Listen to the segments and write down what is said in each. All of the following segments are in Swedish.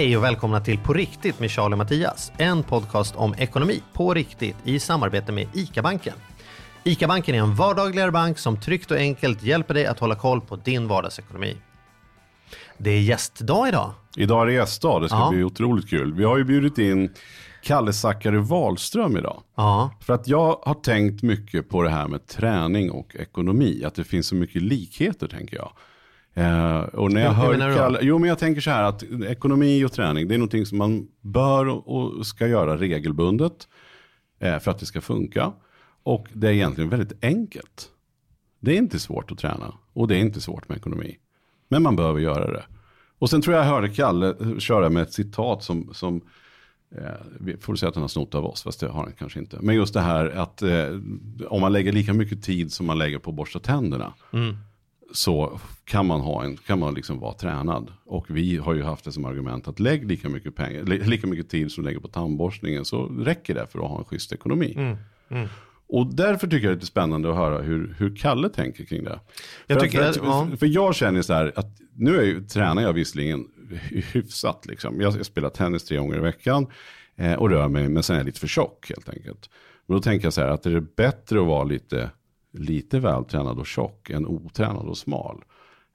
Hej och välkomna till På riktigt med Charlie och Mattias. En podcast om ekonomi på riktigt i samarbete med ICA-banken. ICA-banken är en vardagligare bank som tryggt och enkelt hjälper dig att hålla koll på din vardagsekonomi. Det är gästdag idag. Idag är det gästdag, det ska Ja. bli otroligt kul. Vi har ju bjudit in Kalle Zackari Wahlström idag. Ja, För att jag har tänkt mycket på det här med träning och ekonomi. Att det finns så mycket likheter tänker jag. Eh, och när jag hör du? Kalle, jo men jag tänker så här att ekonomi och träning det är någonting som man bör och- ska göra regelbundet. Eh, för att det ska funka. Och det är egentligen väldigt enkelt. Det är inte svårt att träna och det är inte svårt med ekonomi. Men man behöver göra det. Och sen tror jag jag hörde Kalle köra med ett citat som, som eh, får säga att han har snott av oss, fast det har han kanske inte. Men just det här att eh, om man lägger lika mycket tid som man lägger på att borsta tänderna. Så kan man, ha en, kan man liksom vara tränad. Och vi har ju haft det som argument att lägg lika mycket, pengar, li- lika mycket tid som du lägger på tandborstningen så räcker det för att ha en schysst ekonomi. Och därför tycker jag det är lite spännande att höra hur, hur Kalle tänker kring det. Jag för, tycker att, för, ja. för jag känner så här att nu är ju, tränar jag visserligen hy- hyfsat. Liksom. Jag, jag spelar tennis tre gånger i veckan eh, och rör mig, men sen är jag lite för tjock helt enkelt. Men då tänker jag så här att är det bättre att vara lite, lite vältränad och tjock än otränad och smal.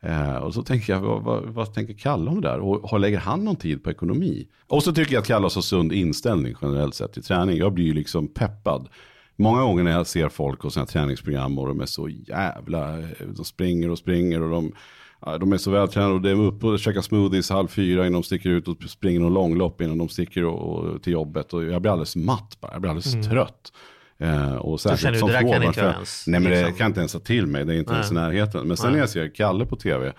Eh, och så tänker jag, vad, vad, vad tänker Kalle om det där? Och har, lägger han någon tid på ekonomi? Och så tycker jag att Kalle har så sund inställning generellt sett till träning. Jag blir ju liksom peppad. Många gånger när jag ser folk och här träningsprogram och de är så jävla, de springer och springer och de, de är så vältränade och de är uppe och käkar smoothies halv fyra innan de sticker ut och springer någon långlopp innan de sticker och, och, till jobbet. Och jag blir alldeles matt bara, jag blir alldeles trött. Eh, och särskilt du, som det där kan jag ens, Nej men det liksom. kan jag inte ens ta till mig, det är inte ens i närheten. Men sen när jag ser Kalle på tv,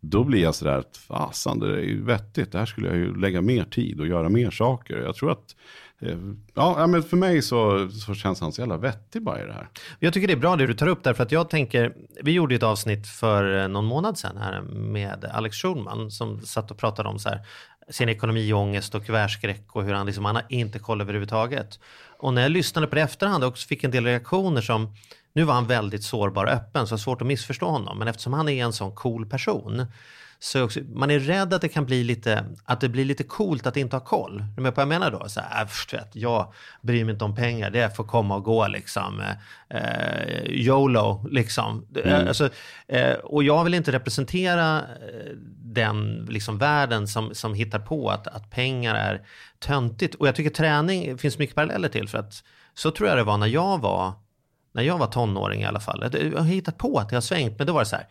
då blir jag sådär, att fasan det är ju vettigt, det här skulle jag ju lägga mer tid och göra mer saker. Jag tror att, eh, ja men för mig så, så känns han så jävla vettig bara i det här. Jag tycker det är bra det du tar upp därför att jag tänker, vi gjorde ett avsnitt för eh, någon månad sedan här med Alex Schulman som satt och pratade om så här, sin ekonomiångest och kuvertskräck och hur han liksom, han har inte koll överhuvudtaget. Och när jag lyssnade på det i efterhand också fick en del reaktioner som, nu var han väldigt sårbar och öppen så det var svårt att missförstå honom, men eftersom han är en sån cool person så också, man är rädd att det kan bli lite, att det blir lite coolt att inte ha koll. Du med på vad jag menar då? Så här, äh, vet, jag bryr mig inte om pengar, det får komma och gå liksom. Eh, YOLO liksom. Eh, Alltså, eh, och jag vill inte representera eh, den liksom, världen som, som hittar på att, att pengar är töntigt. Och jag tycker träning finns mycket paralleller till för att så tror jag det var när jag var när jag var tonåring i alla fall. Jag har hittat på att det har svängt, men då var det så här.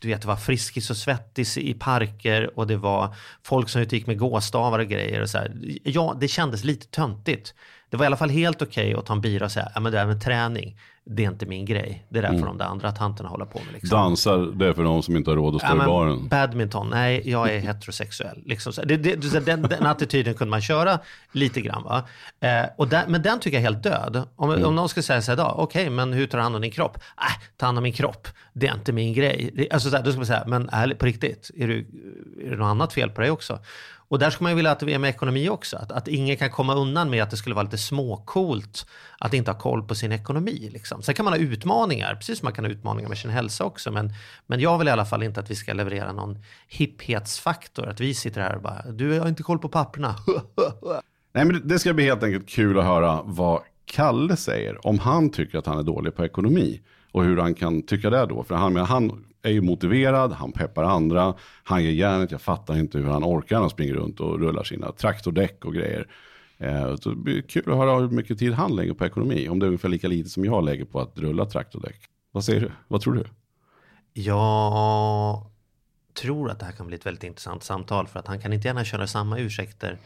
Du vet, det var Friskis och Svettis i parker och det var folk som ute gick med gåstavar och grejer. Och så här. Ja, det kändes lite töntigt. Det var i alla fall helt okej att ta en bira och säga, ja men det här med träning, det är inte min grej. Det är därför de där andra tanterna håller på med. Liksom. Dansar, det är för de som inte har råd att stå Ja, i baren. Badminton, nej jag är heterosexuell. Liksom så. Det, det, den, den attityden kunde man köra lite grann. Va? Eh, och där, men den tycker jag är helt död. Om, Mm. om någon skulle säga så här, då, okej men hur tar du hand om din kropp? Äh, ta hand om min kropp, det är inte min grej. Det, alltså, så här, då ska man säga, men ärligt, på riktigt, är, du, är det något annat fel på dig också? Och där skulle man ju vilja att det är med ekonomi också. Att, att ingen kan komma undan med att det skulle vara lite småcoolt att inte ha koll på sin ekonomi. Liksom. Sen kan man ha utmaningar, precis som man kan ha utmaningar med sin hälsa också. Men, men jag vill i alla fall inte att vi ska leverera någon hipphetsfaktor. Att vi sitter här och bara, du har inte koll på papperna. Nej men det- ska bli helt enkelt kul att höra vad Kalle säger. Om han tycker att han är dålig på ekonomi. Och hur han kan tycka det då. För han, han är ju motiverad, han peppar andra, han ger järnet. Jag fattar inte hur han orkar när han springer runt och rullar sina traktordäck och grejer. Eh, så det blir kul att höra hur mycket tid han lägger på ekonomi. Om det är ungefär lika lite som jag lägger på att rulla traktordäck. Vad säger du? Vad tror du? Jag tror att det här kan bli ett väldigt intressant samtal för att han kan inte gärna köra samma ursäkter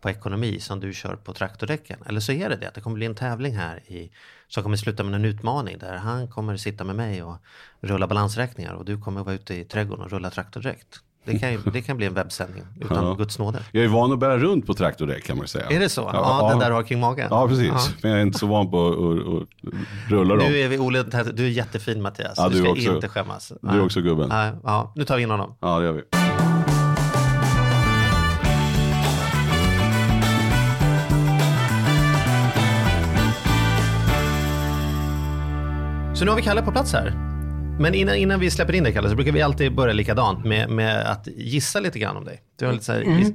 på ekonomi som du kör på traktordäcken. Eller så är det det, att det kommer bli en tävling här i, som kommer sluta med en utmaning där han kommer sitta med mig och rulla balansräkningar och du kommer vara ute i trädgården och rulla traktordräkt. Det kan, ju, det kan bli en webbsändning utan Ja. Guds nåde. Jag är van att bära runt på traktorn kan man säga. Är det så? Ja, den där du har kring magen. Ja, precis. Ja. Men jag är inte så van på att, att, rulla dem. Nu är vi Ole, du är jättefin Mattias. Ja, du du ska också. inte skämmas. Du är också gubben. Ja, ja, nu tar vi in honom. Ja, det gör vi. Så nu har vi Kalle på plats här. Men innan, innan vi släpper in dig Kalle så brukar vi alltid börja likadant med, med att gissa lite grann om dig. Du har lite så här giss,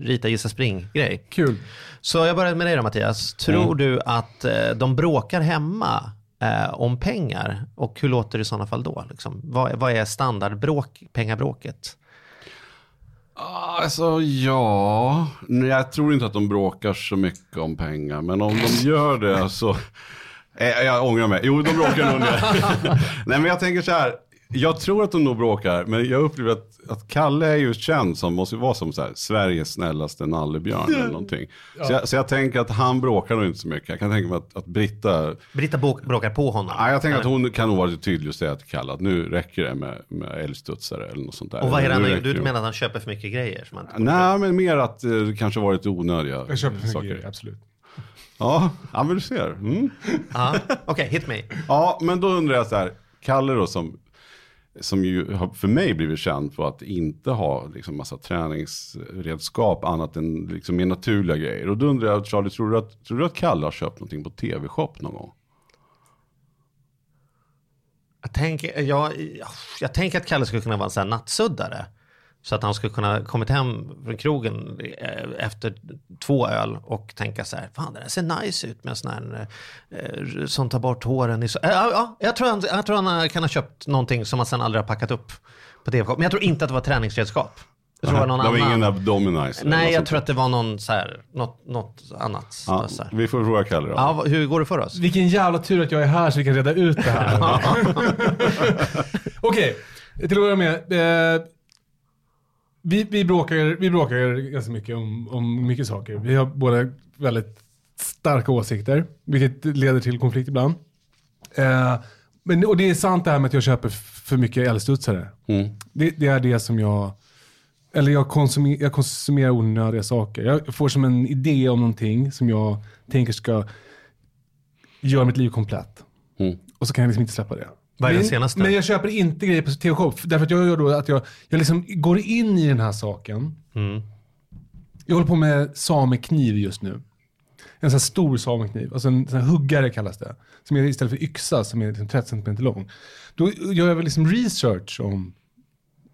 rita, gissa, spring-grej. Kul. Så jag börjar med dig då Mattias. Tror Mm. du att eh, de bråkar hemma eh, om pengar? Och hur låter det i sådana fall då? Liksom? Vad, vad är standardbråk, pengabråket? Alltså ja, Nej, jag tror inte att de bråkar så mycket om pengar. Men om de gör det så, Eh, jag ångrar mig. Jo, de bråkar nog det. Nej men jag tänker så här, jag tror att de nog bråkar. Men jag upplever att, att Kalle är ju känd som, måste vara som så här, Sveriges snällaste nallebjörn eller någonting. Så, jag, så jag tänker att han bråkar nog inte så mycket. Jag kan tänka mig att, att Britta, Britta bråk, bråkar på honom. ja, jag tänker att hon kan nog vara lite tydlig och säga till Kalle att nu räcker det med, med älgstudsare eller något sånt där. Och vad är det han, du menar att han köper för mycket grejer? Som han inte Nej, men mer att eh, det kanske varit onödiga Jag köper för mycket saker. grejer, absolut. Ja, ja, men du ser. Mm. Ja, Okej, hit me. Ja, men då undrar jag så här, Kalle då som, som ju har för mig blivit känd på att inte ha liksom massa träningsredskap annat än liksom mer naturliga grejer. Och då undrar jag, Charlie, tror du att, tror du att Kalle har köpt någonting på TV-shop någon gång? Jag tänker, jag, jag tänker att Kalle skulle kunna vara en sån här nattsuddare. Så att han skulle kunna kommit hem från krogen eh, efter två öl och tänka så här, fan det där ser nice ut med en sån här, eh, som tar bort håren i så... Eh, Ja, ja, jag tror, han, jag tror han kan ha köpt någonting som han sen aldrig har packat upp på tv Men jag tror inte att det var träningsredskap. Jag tror det var någon det var annan. ingen abdominizer? Nej, jag tror att det var någon så här, något, något annat. Ja, så här. vi får fråga Kalle då. Ja, hur går det för oss? Vilken jävla tur att jag är här så vi kan reda ut det här. Okej, till att börja med. Eh, vi, vi, bråkar, vi bråkar ganska mycket om, om mycket saker. Vi har båda väldigt starka åsikter, vilket leder till konflikt ibland. Eh, men, och det är sant det här med att jag köper för mycket älgstudsare. Mm. Det, det är det som jag... Eller jag, konsumer, jag konsumerar onödiga saker. Jag får som en idé om någonting som jag tänker ska göra mitt liv komplett. Mm. Och så kan jag liksom inte släppa det. Vad är men, den senaste? Men jag köper inte grejer på TV-shop. Därför att jag gör då att jag, jag liksom går in i den här saken. Mm. Jag håller på med samekniv just nu. En sån här stor samekniv, alltså en sån huggare kallas det. Som är istället för yxa som är liksom 30 cm lång. Då gör jag väl liksom research om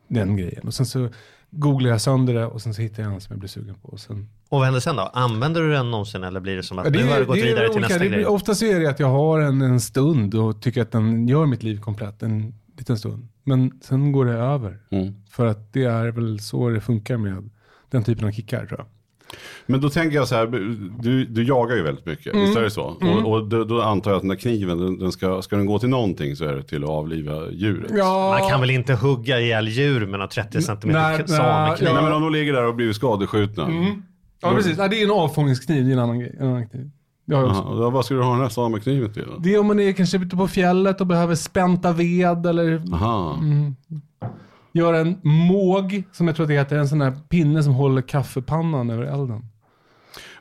den grejen. Och sen så googlar jag sönder det och sen så hittar jag en som jag blir sugen på. Och sen... Och vad händer sen då? Använder du den någonsin eller blir det som att Ja, nu har du gått det vidare till olika. nästa det, grej? Oftast är det att jag har en, en stund och tycker att den gör mitt liv komplett en liten stund. Men sen går det över. Mm. För att det är väl så det funkar med den typen av kickar tror jag. Men då tänker jag så här, du, du jagar ju väldigt mycket, Mm. visst är det så? Och, och då, då antar jag att den där kniven, den, den ska, ska den gå till någonting så är det till att avliva djuret. Man kan väl inte hugga ihjäl djur med någon 30 cm nej, samekniv? ja. Nej men om de ligger där och blir skadeskjutna. Ja, precis. Ja, det är en avfångningskniv, det är en annan grej. En annan kniv. Det har jag också. Då, vad ska du ha den här samekniven till då? Det är om man är kanske ute på fjället och behöver spänta ved eller Aha. göra en måg, som jag tror att det heter, en sån där pinne som håller kaffepannan över elden.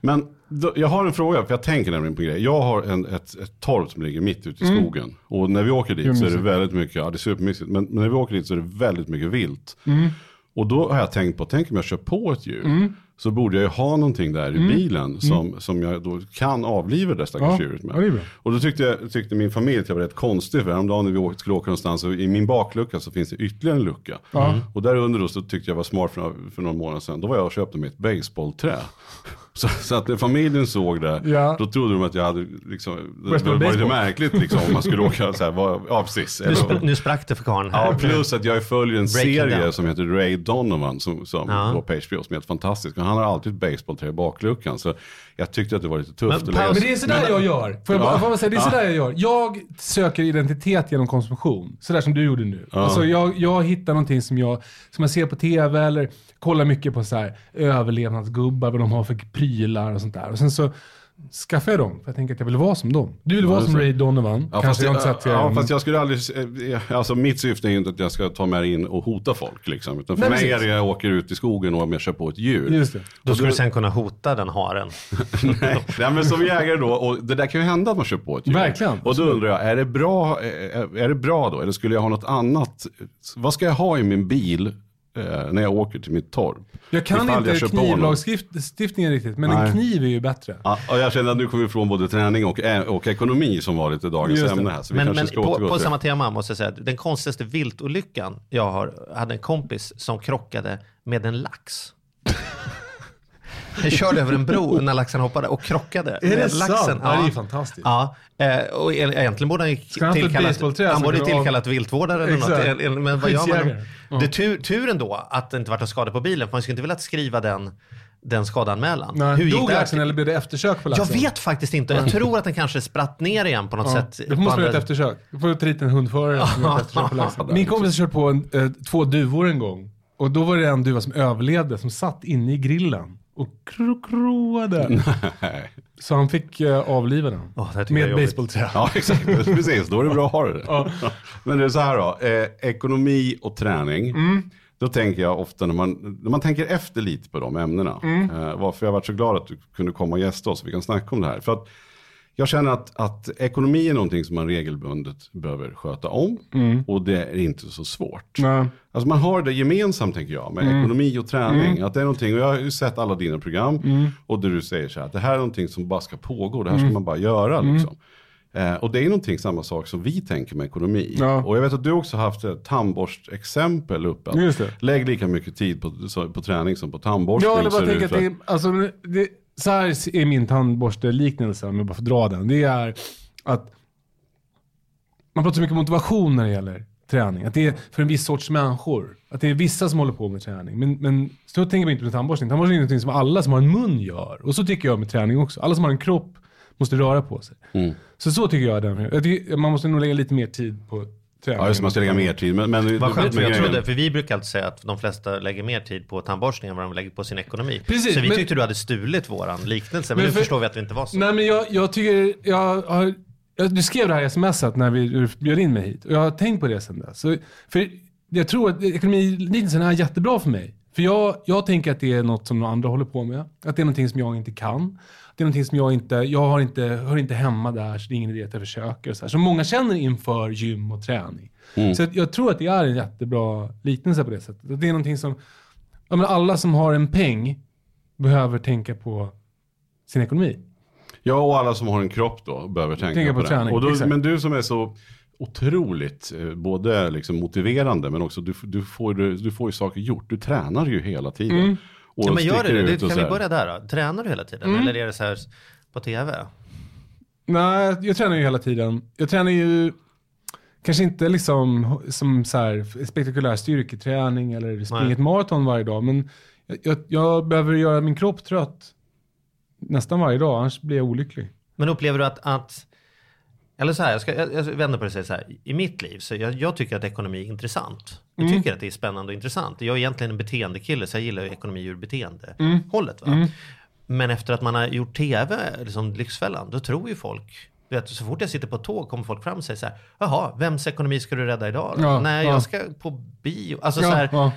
Men då, jag har en fråga, för jag tänker nämligen på en grej. Jag har en, ett, ett torp som ligger mitt ute i Mm. skogen. Och när vi åker dit så är det mysigt? väldigt mycket, ja det är supermysigt, men, men när vi åker dit så är det väldigt mycket vilt. Mm. Och då har jag tänkt på, tänk om jag kör på ett djur. Så borde jag ju ha någonting där i bilen som, som jag då kan avliva det stackars Mm. Ja, djuret med. Och då tyckte, jag, tyckte min familj att jag var rätt konstig. För häromdagen när vi åkte, skulle åka någonstans och i min baklucka så finns det ytterligare en lucka. Ja. Och där under då så tyckte jag var smart för, för några månader sedan. Då var jag och köpte mig ett baseballträ. Så, så att när familjen såg det, Ja. då trodde de att jag hade liksom, det var lite märkligt liksom om man skulle åka så här, var, ja precis. Nu, sp- nu sprack det för karln. Ja, plus att jag följer en Breaking serie down. som heter Ray Donovan som, som Ja. på HBO som är helt fantastisk. Han har alltid ett basebollträ i bakluckan. Så jag tyckte att det var lite tufft Men att lägga. Men det är sådär jag gör. Får jag bara, Ja. får jag säga, det är sådär jag gör. Jag söker identitet genom konsumtion. Sådär som du gjorde nu. Alltså jag, jag hittar någonting som jag, som jag ser på tv eller kollar mycket på så här överlevnadsgubbar, vad de har för prylar och sånt där. Och sen så skaffar jag dem, för jag tänker att jag vill vara som dem. Du vill vara det som så. Ray Donovan. Ja, fast, jag jag, inte ja, fast jag skulle aldrig, eh, alltså mitt syfte är ju inte att jag ska ta mig in och hota folk liksom. Utan för Nej, mig precis. är det jag åker ut i skogen och om jag kör på ett djur. Just det. Då skulle du sen kunna hota den haren. Nej, nej, men som jägare då, och det där kan ju hända att man kör på ett djur. Verkligen. Och då undrar jag, är det, bra, är, är det bra då? Eller skulle jag ha något annat? Vad ska jag ha i min bil eh, när jag åker till mitt torp? Jag kan Ifall inte knivlagstiftningen riktigt, men en Nej. kniv är ju bättre. Ja, och jag känner att nu kommer vi ifrån både träning och, ä- och ekonomi som var lite dagens ämne här. Så vi Men, kanske men ska på, på till samma tema måste jag säga den konstigaste viltolyckan jag har, hade en kompis som krockade med en lax. Han körde över en bro när laxen hoppade och krockade Är det med sant? laxen. Ja, det är ju fantastiskt. Ja, eh, och egentligen borde han ju tillkallat, han borde kunde av- tillkallat viltvårdare eller något. Exakt. Eh, Men vad gör man? Det är tur, turen då att det inte vart någon skada på bilen, för man skulle inte vilja skriva den, den skadanmälan. Nej. Hur Dog laxen eller blev det eftersök på Jag laxen? vet faktiskt inte. Jag tror att den kanske spratt ner igen på något Ja, sätt. på måste andra- ett eftersök. Du får ta dit en hundförare som gör ett eftersök på laxen. Min kompis körde på en, eh, två duvor en gång. Och då var det en duva som överlevde, som satt inne i grillen och kro kroade. Nej. Så han fick avliva den. Jag med basebollträ. Ja, exakt. Precis, då är det bra att ha det. Men det är så här då, eh, ekonomi och träning. Då tänker jag ofta när man, när man tänker efter lite på de ämnena. Eh, varför jag har varit så glad att du kunde komma och gästa oss så vi kan snacka om det här. För att jag känner att, att ekonomi är någonting som man regelbundet behöver sköta om. Och det är inte så svårt. Nej. Alltså man har det gemensamt tänker jag med ekonomi och träning. Att det är någonting, och jag har ju sett alla dina program. Och där du säger så här att det här är någonting som bara ska pågå. Det här ska man bara göra liksom. Eh, och det är någonting samma sak som vi tänker med ekonomi. Ja. Och jag vet att du också har haft ett tandborstexempel uppe. Lägg lika mycket tid på, på träning som på tandborstning. Ja, bara det tänka ut att det, alltså, det, så här är min tandborsteliknelse, om jag bara får dra den. Det är att man pratar så mycket motivation när det gäller träning. Att det är för en viss sorts människor. Att det är vissa som håller på med träning. Men, men så tänker man inte med tandborstning. Tandborstning är någonting som alla som har en mun gör. Och så tycker jag med träning också. Alla som har en kropp måste röra på sig. Mm. Så så tycker jag. Den. Man måste nog lägga lite mer tid på. Ja, just man ska lägga mer tid. Men, men, Vad skönt, för jag trodde, för vi brukar alltid säga att de flesta lägger mer tid på tandborstning än vad de lägger på sin ekonomi. Precis, så vi men- tyckte du hade stulit våran liknelse, men, Men nu för- förstår vi att det inte var så. Nej men jag, jag tycker, jag har, jag, du skrev det här smset när vi bjöd in mig hit. Och jag har tänkt på det sen dess. Så, för jag tror att ekonomiliknelsen är jättebra för mig. För jag, jag tänker att det är något som några andra håller på med. Att det är någonting som jag inte kan. Det är någonting som jag inte, jag har inte, hör inte hemma där så det är ingen idé att jag försöker. Så, här. så många känner inför gym och träning. Så att jag tror att det är en jättebra liknelse på det sättet. Det är någonting som, ja, men alla som har en peng behöver tänka på sin ekonomi. Ja, och alla som har en kropp då behöver tänka, Tänka på, på träning, Och då, exakt. men du som är så otroligt, eh, både liksom motiverande men också du, du, får, du, du får ju saker gjort. Du tränar ju hela tiden. Mm. Och ja, men gör sticker det, kan vi börja där då? Tränar du hela tiden? Mm. Eller är det så här på tv? Nej, jag tränar ju hela tiden. Jag tränar ju kanske inte liksom som så här spektakulär styrketräning eller springa Nej. ett maraton varje dag. Men jag, jag, jag behöver göra min kropp trött nästan varje dag, annars blir jag olycklig. Men upplever du att, att eller så här, jag, ska, jag, jag vänder på det och säger så här. I mitt liv, så jag, jag tycker att ekonomi är intressant. Jag Mm. tycker att det är spännande och intressant. Jag är egentligen en beteendekille, så jag gillar ju ekonomi ur Mm. beteendehållet. Va? Men efter att man har gjort tv, liksom Lyxfällan, då tror ju folk du vet, så fort jag sitter på tåg kommer folk fram och säger så här, jaha, vems ekonomi ska du rädda idag? Ja, Nej, ja. jag ska på bio. Alltså Ja, så här,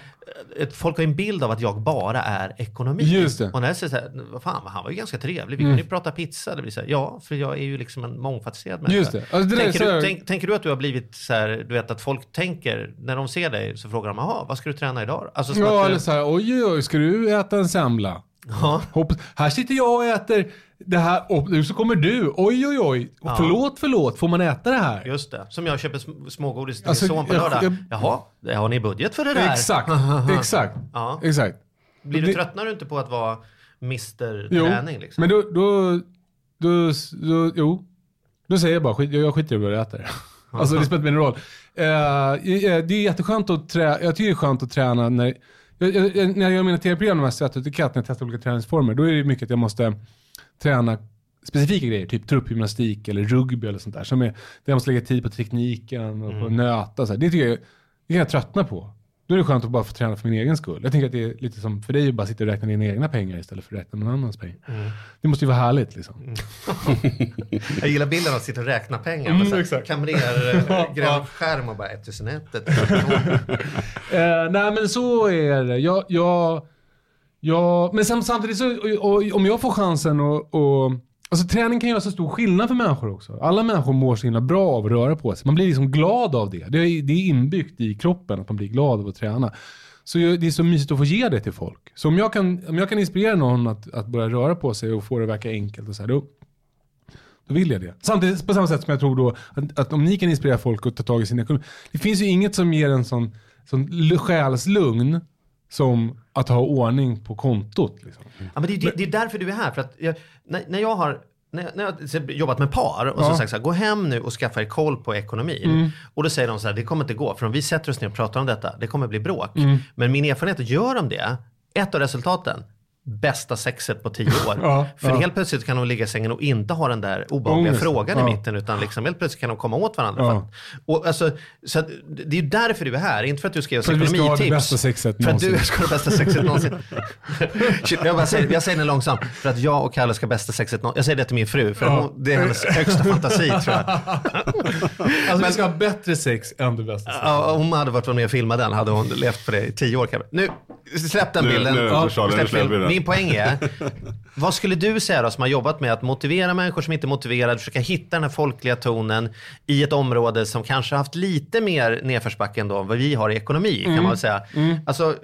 ett, folk har en bild av att jag bara är ekonomi. Just det. Mm. Och när jag säger så här, fan, han var ju ganska trevlig, vi kunde ju prata pizza. Det blir så här, ja, för jag är ju liksom en mångfacetterad människa. Just det. Alltså, det tänker, så du, tänk, tänker du att du har blivit så här, du vet att folk tänker, när de ser dig så frågar de, jaha, vad ska du träna idag? Alltså, Ja, att du, eller så här, oj, oj, oj, ska du äta en semla? ja, Hoppas, här sitter jag och äter det här och nu så kommer du. Oj, oj, oj. Ja. Förlåt, förlåt. Får man äta det här? just det. Som jag köper sm- smågodis till Alltså, min son på jag- lördag. jag- Jaha, har ni budget för det där? Exakt, exakt, Ja. exakt. Blir du tröttnar du inte på att vara Mr Jo, Träning? Liksom? men då, då, då, då, jo. Då säger jag bara, skit, jag skiter i vad jag äter. Alltså det spelar inte någon roll. Eh, det är jätteskönt att träna, jag tycker det är skönt att träna när, Jag, jag, jag, när jag gör mina tv-program, Svett och etikett, när jag testar olika träningsformer, då är det mycket att jag måste träna specifika grejer, typ truppgymnastik eller rugby eller sånt där. Som är, där jag måste lägga tid på tekniken och på Mm. nöta. Så här. Det tycker jag, det kan jag tröttna på. Då är det skönt att bara få träna för min egen skull. Jag tänker att det är lite som för dig att bara sitta och räkna dina egna pengar istället för att räkna någon annans pengar. Mm. Det måste ju vara härligt liksom. Jag gillar bilden av att sitta och räkna pengar. Mm, med så här exakt. Kamrer, Ja. grön skärm och bara 1001, 1002. Eh, nej men så är det. Jag, jag, Ja, men samtidigt så, och, och, om jag får chansen och, och Alltså träning kan göra så stor skillnad för människor också. Alla människor mår så himla bra av att röra på sig. Man blir liksom glad av det. Det är, det är inbyggt i kroppen att man blir glad av att träna. Så det är så mysigt att få ge det till folk. Så om jag kan, om jag kan inspirera någon att, att börja röra på sig och få det att verka enkelt och så här, då, då vill jag det. Samtidigt på samma sätt som jag tror då att, att om ni kan inspirera folk att ta tag i sin ekonomi. Det finns ju inget som ger en sån, sån själslugn som att ha ordning på kontot. Liksom. Ja, men det, är- det, det är därför du är här. För att jag, när, när jag har när jag, när jag jobbat med par och så Ja. Mm. sagt så här, gå hem nu och skaffa er koll på ekonomin. Och då säger de så här, det kommer inte gå, för om vi sätter oss ner och pratar om detta, det kommer bli bråk. Mm. Men min erfarenhet gör de det, ett av resultaten, bästa sexet på tio år. Ja, för ja. helt plötsligt kan de ligga i sängen och inte ha den där obehagliga Ångest, frågan ja. i mitten, utan liksom helt plötsligt kan de komma åt varandra. Att, och alltså, så att, det är ju därför du är här, inte för att du ska ge oss För att vi ska ha det ekonomitips. bästa sexet För att du någonsin. ska ha det bästa sexet någonsin. Jag, säger, jag säger det långsamt. För att jag och Kalle ska ha bästa sexet någonsin. Jag säger det till min fru, för hon, det är hennes högsta fantasi tror jag. Alltså vi ska ha bättre sex än det bästa sexet. Ja, om hon hade varit med och filmat den hade hon levt på det i tio år kanske. Nu, släpp den bilden. nu, släpp. Min poäng är, vad skulle du säga då som har jobbat med att motivera människor som inte är motiverade, försöka hitta den här folkliga tonen i ett område som kanske har haft lite mer nedförsbacke än då vad vi har i ekonomi kan man väl säga. Alltså,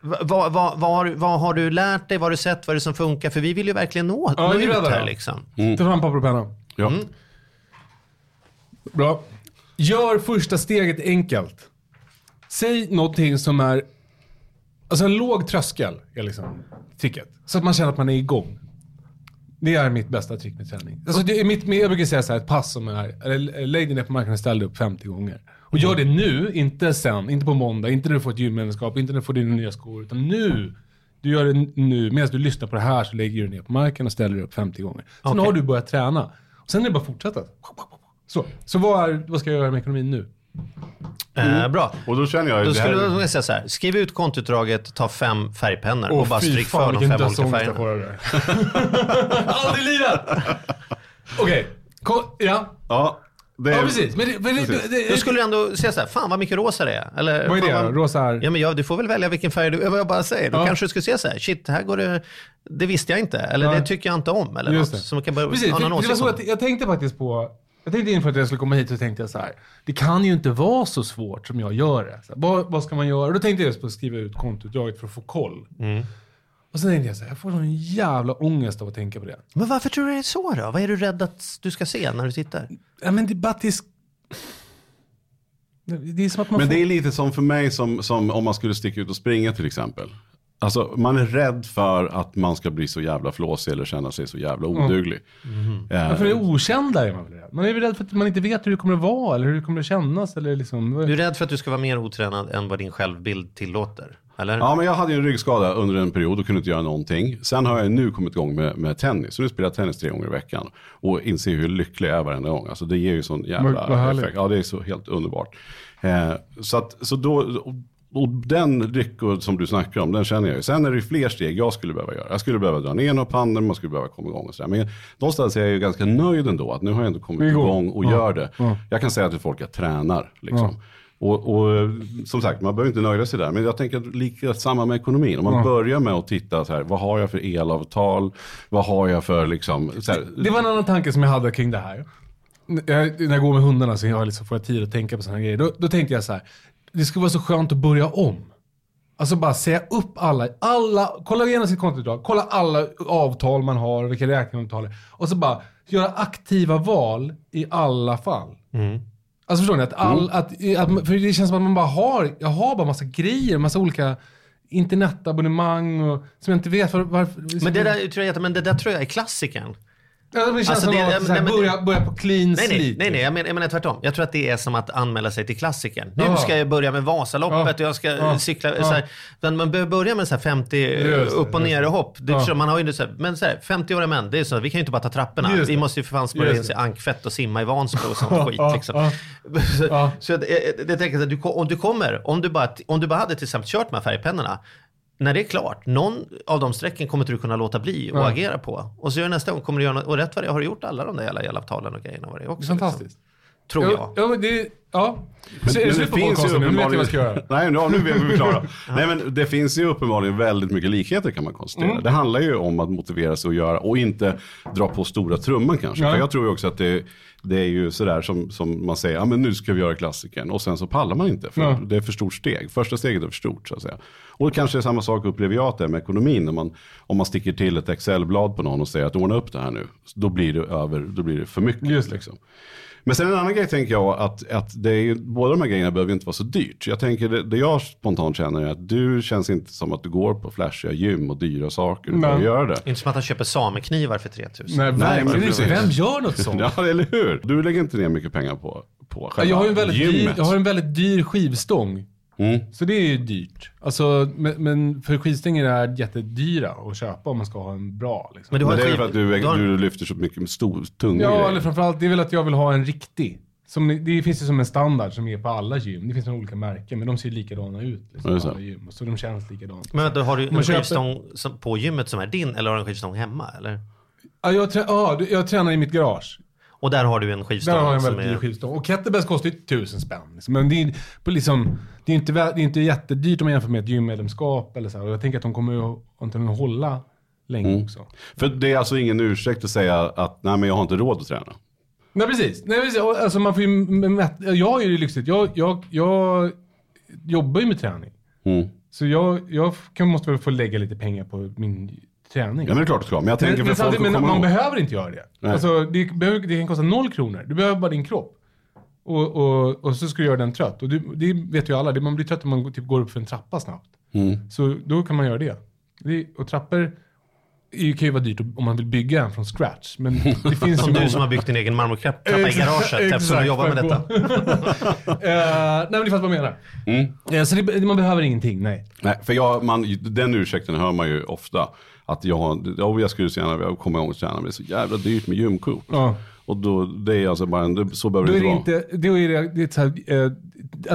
vad, vad, vad, vad, har, du- vad har du lärt dig, vad har du sett, vad är det som funkar? För vi vill ju verkligen nå, Ja, nå ut här liksom. Ta fram papper och penna. Ja. Bra. Gör första steget enkelt. Säg någonting som är... Alltså en låg tröskel är liksom tricket. Så att man känner att man är igång. Det är mitt bästa trick med träning. Alltså det är mitt, jag brukar säga så här, ett pass som är, eller lägg dig ner på marken och ställ dig upp 50 gånger. Och gör det nu, inte sen, inte på måndag, inte när du får ett gymmedlemskap, inte när du får dina nya skor, utan nu. Du gör det nu, medan du lyssnar på det här så lägger du ner på marken och ställer dig upp 50 gånger. Sen Okej. har du börjat träna. Och sen är det bara att fortsätta. Så, så vad, är, vad ska jag göra med ekonomin nu? Eh, bra. Och då känner jag ju Då det här- skulle jag säga så här, skriv ut kontoutdraget, ta fem färgpennor och bara stryk för de fem olika jag färgerna. det. Aldrig i livet! Okej, ja. Ja, det är... Ja, precis. Men det, men det, Precis. det, Då skulle du ändå säga så här, fan vad mycket rosa det är. Eller, vad är fan, det? Rosa är... Ja men ja, du får väl välja vilken färg du, jag bara säger. Då Ja. kanske du skulle säga så här, shit, här går det, det visste jag inte. Eller Nej. det tycker jag inte om. Eller Just något. det. Så man kan börja Precis, för, någon det var så att det. jag tänkte faktiskt på, jag tänkte inför att jag skulle komma hit så tänkte jag så här, det kan ju inte vara så svårt som jag gör det. Så här, vad, vad ska man göra? Och då tänkte jag just på att skriva ut kontoutdraget för att få koll. Mm. Och sen tänkte jag så här, jag får sån jävla ångest av att tänka på det. Men varför tror du det är så då? Vad är du rädd att du ska se när du tittar? Ja men det är bara sk- Det är som att man Men får... det är lite som för mig som, som om man skulle sticka ut och springa till exempel. Alltså man är rädd för att man ska bli så jävla flåsig eller känna sig så jävla oduglig. Eh, Ja, för det okända är man väl rädd. Man är väl rädd för att man inte vet hur det kommer att vara eller hur det kommer att kännas. Eller liksom, Du är rädd för att du ska vara mer otränad än vad din självbild tillåter? Eller? Ja, men jag hade en ryggskada under en period och kunde inte göra någonting. Sen har jag nu kommit igång med, med tennis. Så nu spelar jag tennis tre gånger i veckan. Och inser hur lycklig jag är varenda gång. Alltså det ger ju sån jävla effekt. Ja, det är så helt underbart. Eh, så att, så då, och, den ryckor som du snackar om, den känner jag ju. Sen är det ju fler steg jag skulle behöva göra. Jag skulle behöva dra ner några pannor, man skulle behöva komma igång och sådär. Men någonstans är jag ju ganska nöjd ändå, att nu har jag ändå kommit Igång. och Ja. gör det. Ja. Jag kan säga till folk att jag tränar. Liksom. Ja. Och, och som sagt, man behöver inte nöja sig där. Men jag tänker att lika samma med ekonomin. Om man Ja. börjar med att titta så här, vad har jag för elavtal? Vad har jag för liksom, så här, Det var en annan tanke som jag hade kring det här. Jag, när jag går med hundarna så jag liksom får jag tid att tänka på sådana grejer. Då, då tänkte jag så här, det skulle vara så skönt att börja om. Alltså bara säga upp alla, alla kolla igenom sitt kontoutdrag, kolla alla avtal man har, vilka räkningar man betalar. Och så bara göra aktiva val i alla fall. Alltså förstår ni? Att all, att, att, för det känns som att man bara har, jag har bara massa grejer, massa olika internetabonnemang och, som jag inte vet var, varför. Men det där, tror jag, men det där tror jag är klassikern. Ja, det känns Alltså, som det- att nej, men- börja, börja på clean Nej, nej, nej, nej jag, menar, jag menar tvärtom. Jag tror att det är som att anmäla sig till klassikern. Nu Ja. ska jag börja med Vasaloppet Ja. och jag ska Ja. cykla. Ja. Så här, men man behöver börja med så här 50 Just upp och ner och hopp. Det, Ja. Man har ju så här, men så här, 50-åriga män, det är så, vi kan ju inte bara ta trapporna. Vi det. måste ju för fan smörja in sig ankfett och simma i Vansbro och sånt skit. Liksom. Så, så jag, jag, jag tänker att du, om du kommer, om du, bara, om du bara hade till exempel kört med färgpennorna, när det är klart, någon av de strecken kommer inte du kunna låta bli och Ja. agera på. Och så gör nästa gång kommer du göra något, och rätt vad det har du gjort alla de där jävla, jävla avtalen och grejerna. Vad det är Det också, är fantastiskt. Liksom. Tror jag. Ja, men det, ja. Men, Så är det men slut på podcasten nu? Nu vet jag vad jag ska göra. Nej, nu, nu är vi klara. Nej, men det finns ju uppenbarligen väldigt mycket likheter kan man konstatera. Mm. Det handlar ju om att motivera sig att göra och inte dra på stora trumman kanske. Ja. För jag tror ju också att det, det är ju sådär som, som man säger, ja men nu ska vi göra klassikern. Och sen så pallar man inte, för Ja. det är för stort steg. Första steget är för stort så att säga. Och kanske är samma sak upplever jag att det är med ekonomin. När man, om man sticker till ett Excel-blad på någon och säger att ordna upp det här nu. Då blir det över, då blir det för mycket. Just det. Liksom. Men sen en annan grej tänker jag att, att det är, båda de här grejerna behöver inte vara så dyrt. Jag tänker det, det jag spontant känner är att du känns inte som att du går på flashiga gym och dyra saker för Nej. att göra det. Inte som att han köper sameknivar för 3000. Nej, verkligen men precis. Vem gör något sånt? Ja, eller hur? Du lägger inte ner mycket pengar på, på själva jag, har en väldigt dyr, gymmet. jag har en väldigt dyr skivstång. Mm. Så det är ju dyrt. Alltså, men, men för skivstänger är jättedyra att köpa om man ska ha en bra. Liksom. Men du har Men det är för att du, du har- du lyfter så mycket med stor, tunga Ja, grejer. eller framförallt, det är väl att jag vill ha en riktig. Som, det finns ju som en standard som är på alla gym. Det finns några olika märken, men de ser likadana ut. Liksom, så. alla gym. Så de känns likadant. Men vänta, har du en köper- skivstång som, på gymmet som är din eller har du en skivstång hemma? Eller? Ja, jag, trä, ja, jag tränar i mitt garage. Och där har du en skivstång Där har jag en väldigt dyr är... skivstång. Och kettlebells kostar ju tusen spänn. Liksom. Men det är, på liksom, det, är inte, det är inte jättedyrt om man jämför med ett gymmedlemskap. Eller så här. Och jag tänker att de kommer att antagligen hålla länge Mm. också. För det är alltså ingen ursäkt att säga att nej men jag har inte råd att träna. Nej, precis. Nej, precis. Alltså, man får ju mätt, jag har ju det lyxigt. Jag, jag, jag jobbar ju med träning. Mm. Så jag, jag kan, måste väl få lägga lite pengar på min träning. Ja men det är klart du ska. Men jag tänker men, men, för folk samtidigt, att men komma man ihåg. behöver inte göra det. Alltså, det, behöver, det kan kosta noll kronor. Du behöver bara din kropp. Och, och, och så ska du göra den trött. Och det, det vet ju alla. Det, man blir trött om man går- typ, går upp för en trappa snabbt. Mm. Så då kan man göra det. det och trappor är ju- kan ju vara dyrt om man vill bygga en från scratch. Men det finns Som ju du många- som har byggt din egen marmortrappa i Exakt, garaget eftersom du jobbar med detta. Eh, nej men det fattar vad jag menar. Mm. Ja, så det, man behöver ingenting, nej. Nej, för jag, man, den ursäkten hör man ju ofta. Att jag, ja, jag skulle så gärna vilja komma igång och träna, men det är så jävla dyrt med gymkort. Ja. Och då, det är alltså bara en, så behöver det inte vara. inte, då är det, det är så här, eh,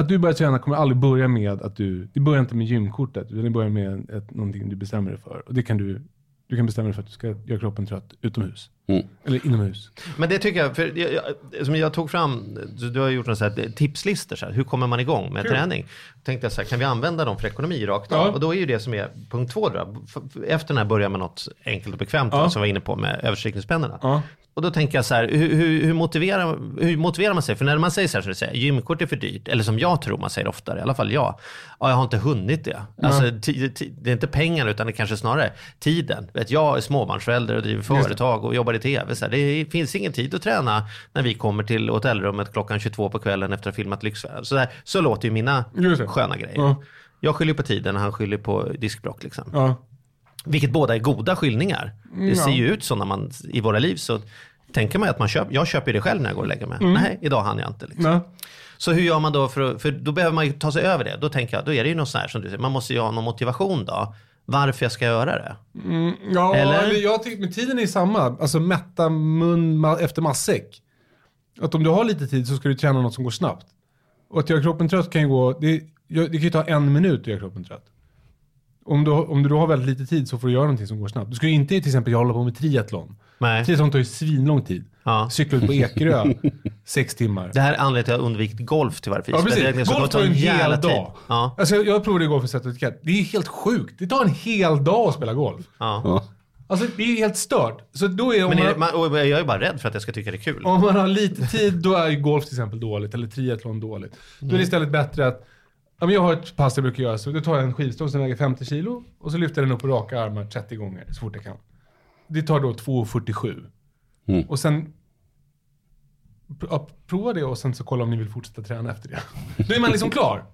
att du börjar träna kommer aldrig börja med att du, det börjar inte med gymkortet, utan det börjar med ett, någonting du bestämmer dig för. Och det kan du, du kan bestämma dig för att du ska göra kroppen trött utomhus. Mm. Eller inomhus. Men det tycker jag, för jag, jag, som jag tog fram, du du har gjort här tipslistor, så här, hur kommer man igång med träning? Tänkte jag så här, kan vi använda dem för ekonomi rakt av? Ja. Och då är ju det som är punkt två då, efter den här börja med något enkelt och bekvämt då, Ja. som vi var inne på med överstrykningspennorna. Ja. Och då tänker jag så här, hur, hur, hur, motiverar, hur motiverar man sig? För när man säger så här, så att säga, gymkort är för dyrt, eller som jag tror man säger oftare, i alla fall jag, ja, jag har inte hunnit det. Alltså, det är inte pengarna utan det är kanske snarare tiden. Vet, jag är småbarnsförälder och driver företag och jobbar i tv. Så här, det finns ingen tid att träna när vi kommer till hotellrummet klockan 22 på kvällen efter att ha filmat Lyxfällan. Så, där, så låter ju mina det. sköna grejer. Ja. Jag skyller på tiden, han skyller på diskbråck. Liksom. Ja. Vilket båda är goda skyllningar. Det ja. ser ju ut så när man i våra liv så tänker man att man köper, jag köper det själv när jag går och lägger mig. Mm. Nej, idag hann jag inte. Liksom. Så hur gör man då för för då behöver man ju ta sig över det. Då tänker jag, då är det ju något sånt här som du säger, man måste ju ha någon motivation då. Varför jag ska göra det. Ja, Eller? jag tycker, men tiden är samma. Alltså mätta mun efter matsäck. Att om du har lite tid så ska du träna något som går snabbt. Och att göra kroppen trött kan ju gå, det, det kan ju ta en minut att göra kroppen trött. Om du, om du då har väldigt lite tid så får du göra någonting som går snabbt. Du ska ju inte till exempel hålla på med triathlon. Nej. Triathlon tar ju svinlång tid. Ja. Cykla ut på Ekerö, sex timmar. Det här är anledningen till att jag har undvikit golf pris. Ja, precis. det är så Golf tar en hel tid. dag. Ja. Alltså, jag, provade golf i etikett. Det är helt sjukt. Det tar en hel dag att spela golf. Ja. Ja. Alltså det är helt stört. Så då är, om, Men är man, det, man, och jag är bara rädd för att jag ska tycka det är kul. om man har lite tid, då är golf till exempel dåligt. Eller triathlon dåligt. Då är det istället bättre att Ja, men jag har ett pass jag brukar göra, så då tar jag en skivstång som väger 50 kilo och så lyfter jag den upp på raka armar 30 gånger så fort jag kan. Det tar då 2,47. Mm. Och sen pr- ja, prova det och sen så kolla om ni vill fortsätta träna efter det. Då är man liksom klar.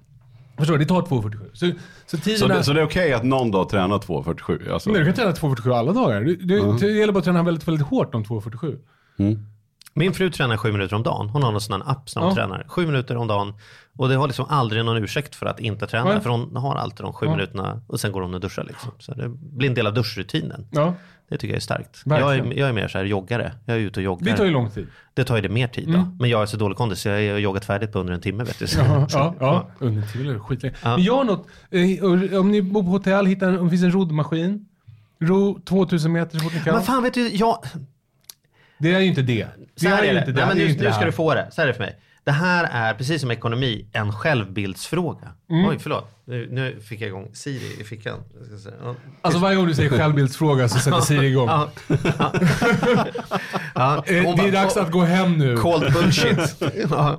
Förstår du? Det tar 2.47. Så, så tiden Så är... det, så det är okej att någon dag tränar 2.47? Alltså. Nej, du kan träna 2.47 alla dagar. Du, du, Det gäller bara att träna väldigt, väldigt hårt om 2.47. Min fru tränar sju minuter om dagen. Hon har någon sån här app som hon Ja. tränar. Sju minuter om dagen. Och det har liksom aldrig någon ursäkt för att inte träna. Nej. För hon har alltid de sju Ja. minuterna och sen går hon och duschar. Liksom. Så det blir en del av duschrutinen. Det tycker jag är starkt. Jag är, jag är mer så här joggare. Jag är ute och joggar. det tar ju lång tid. Det tar ju det mer tid då. Men jag är så dålig kondis så jag har joggat färdigt på under en timme vet du. Ja, ja, ja. under tiden är det skitlänge. Ja. Men gör något. Eh, Om ni bor på hotell, hitta en, om det finns en roddmaskin. Ro 2000 meter så fort ni kan. Men fan vet du, jag, Det är ju inte det. Det här är är det. inte det. Nej, men det är nu, ska du få det. Så här är det för mig. Det här är, precis som ekonomi, en självbildsfråga. Mm. Oj, förlåt. Nu, nu fick jag igång Siri i fickan. Ja. Alltså varje gång du säger självbildsfråga så sätter Siri igång. Ja. Ja. Eh, Det är dags att gå hem nu. Cold bullshit.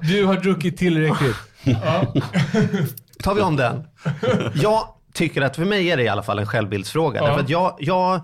Du har druckit tillräckligt. Tar vi om den. Jag tycker att för mig är det i alla fall en självbildsfråga. Därför att jag, jag,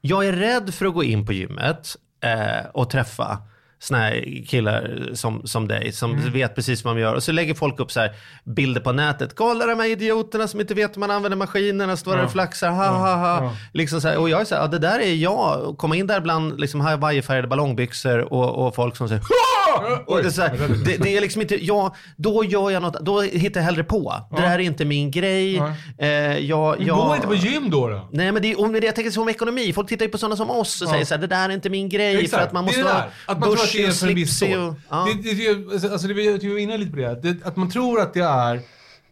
jag är rädd för att gå in på gymmet eh, och träffa såna här killar som, som dig, som Mm. vet precis vad de gör. Och så lägger folk upp så här bilder på nätet. Kolla de här idioterna som inte vet hur man använder maskinerna, står där och flaxar, ha ha ha. Liksom så här, och jag är så här, ja, det där är jag. Komma in där bland liksom, hawaiifärgade ballongbyxor och, och folk som säger "Ha!" och det, är här, det, det är liksom inte, jag, då gör jag något, då hittar jag hellre på. Det där är inte min grej. Ja. Eh, jag, jag, Gå inte på gym då. då. Nej men det om det, jag tänker som ekonomi, folk tittar ju på sådana som oss och Ja. säger så här, det där är inte min grej för att man måste det är det där. Att man tror att det är för en viss och- Ja. Det, det, alltså det, vi var inne lite på det. Att man tror att det är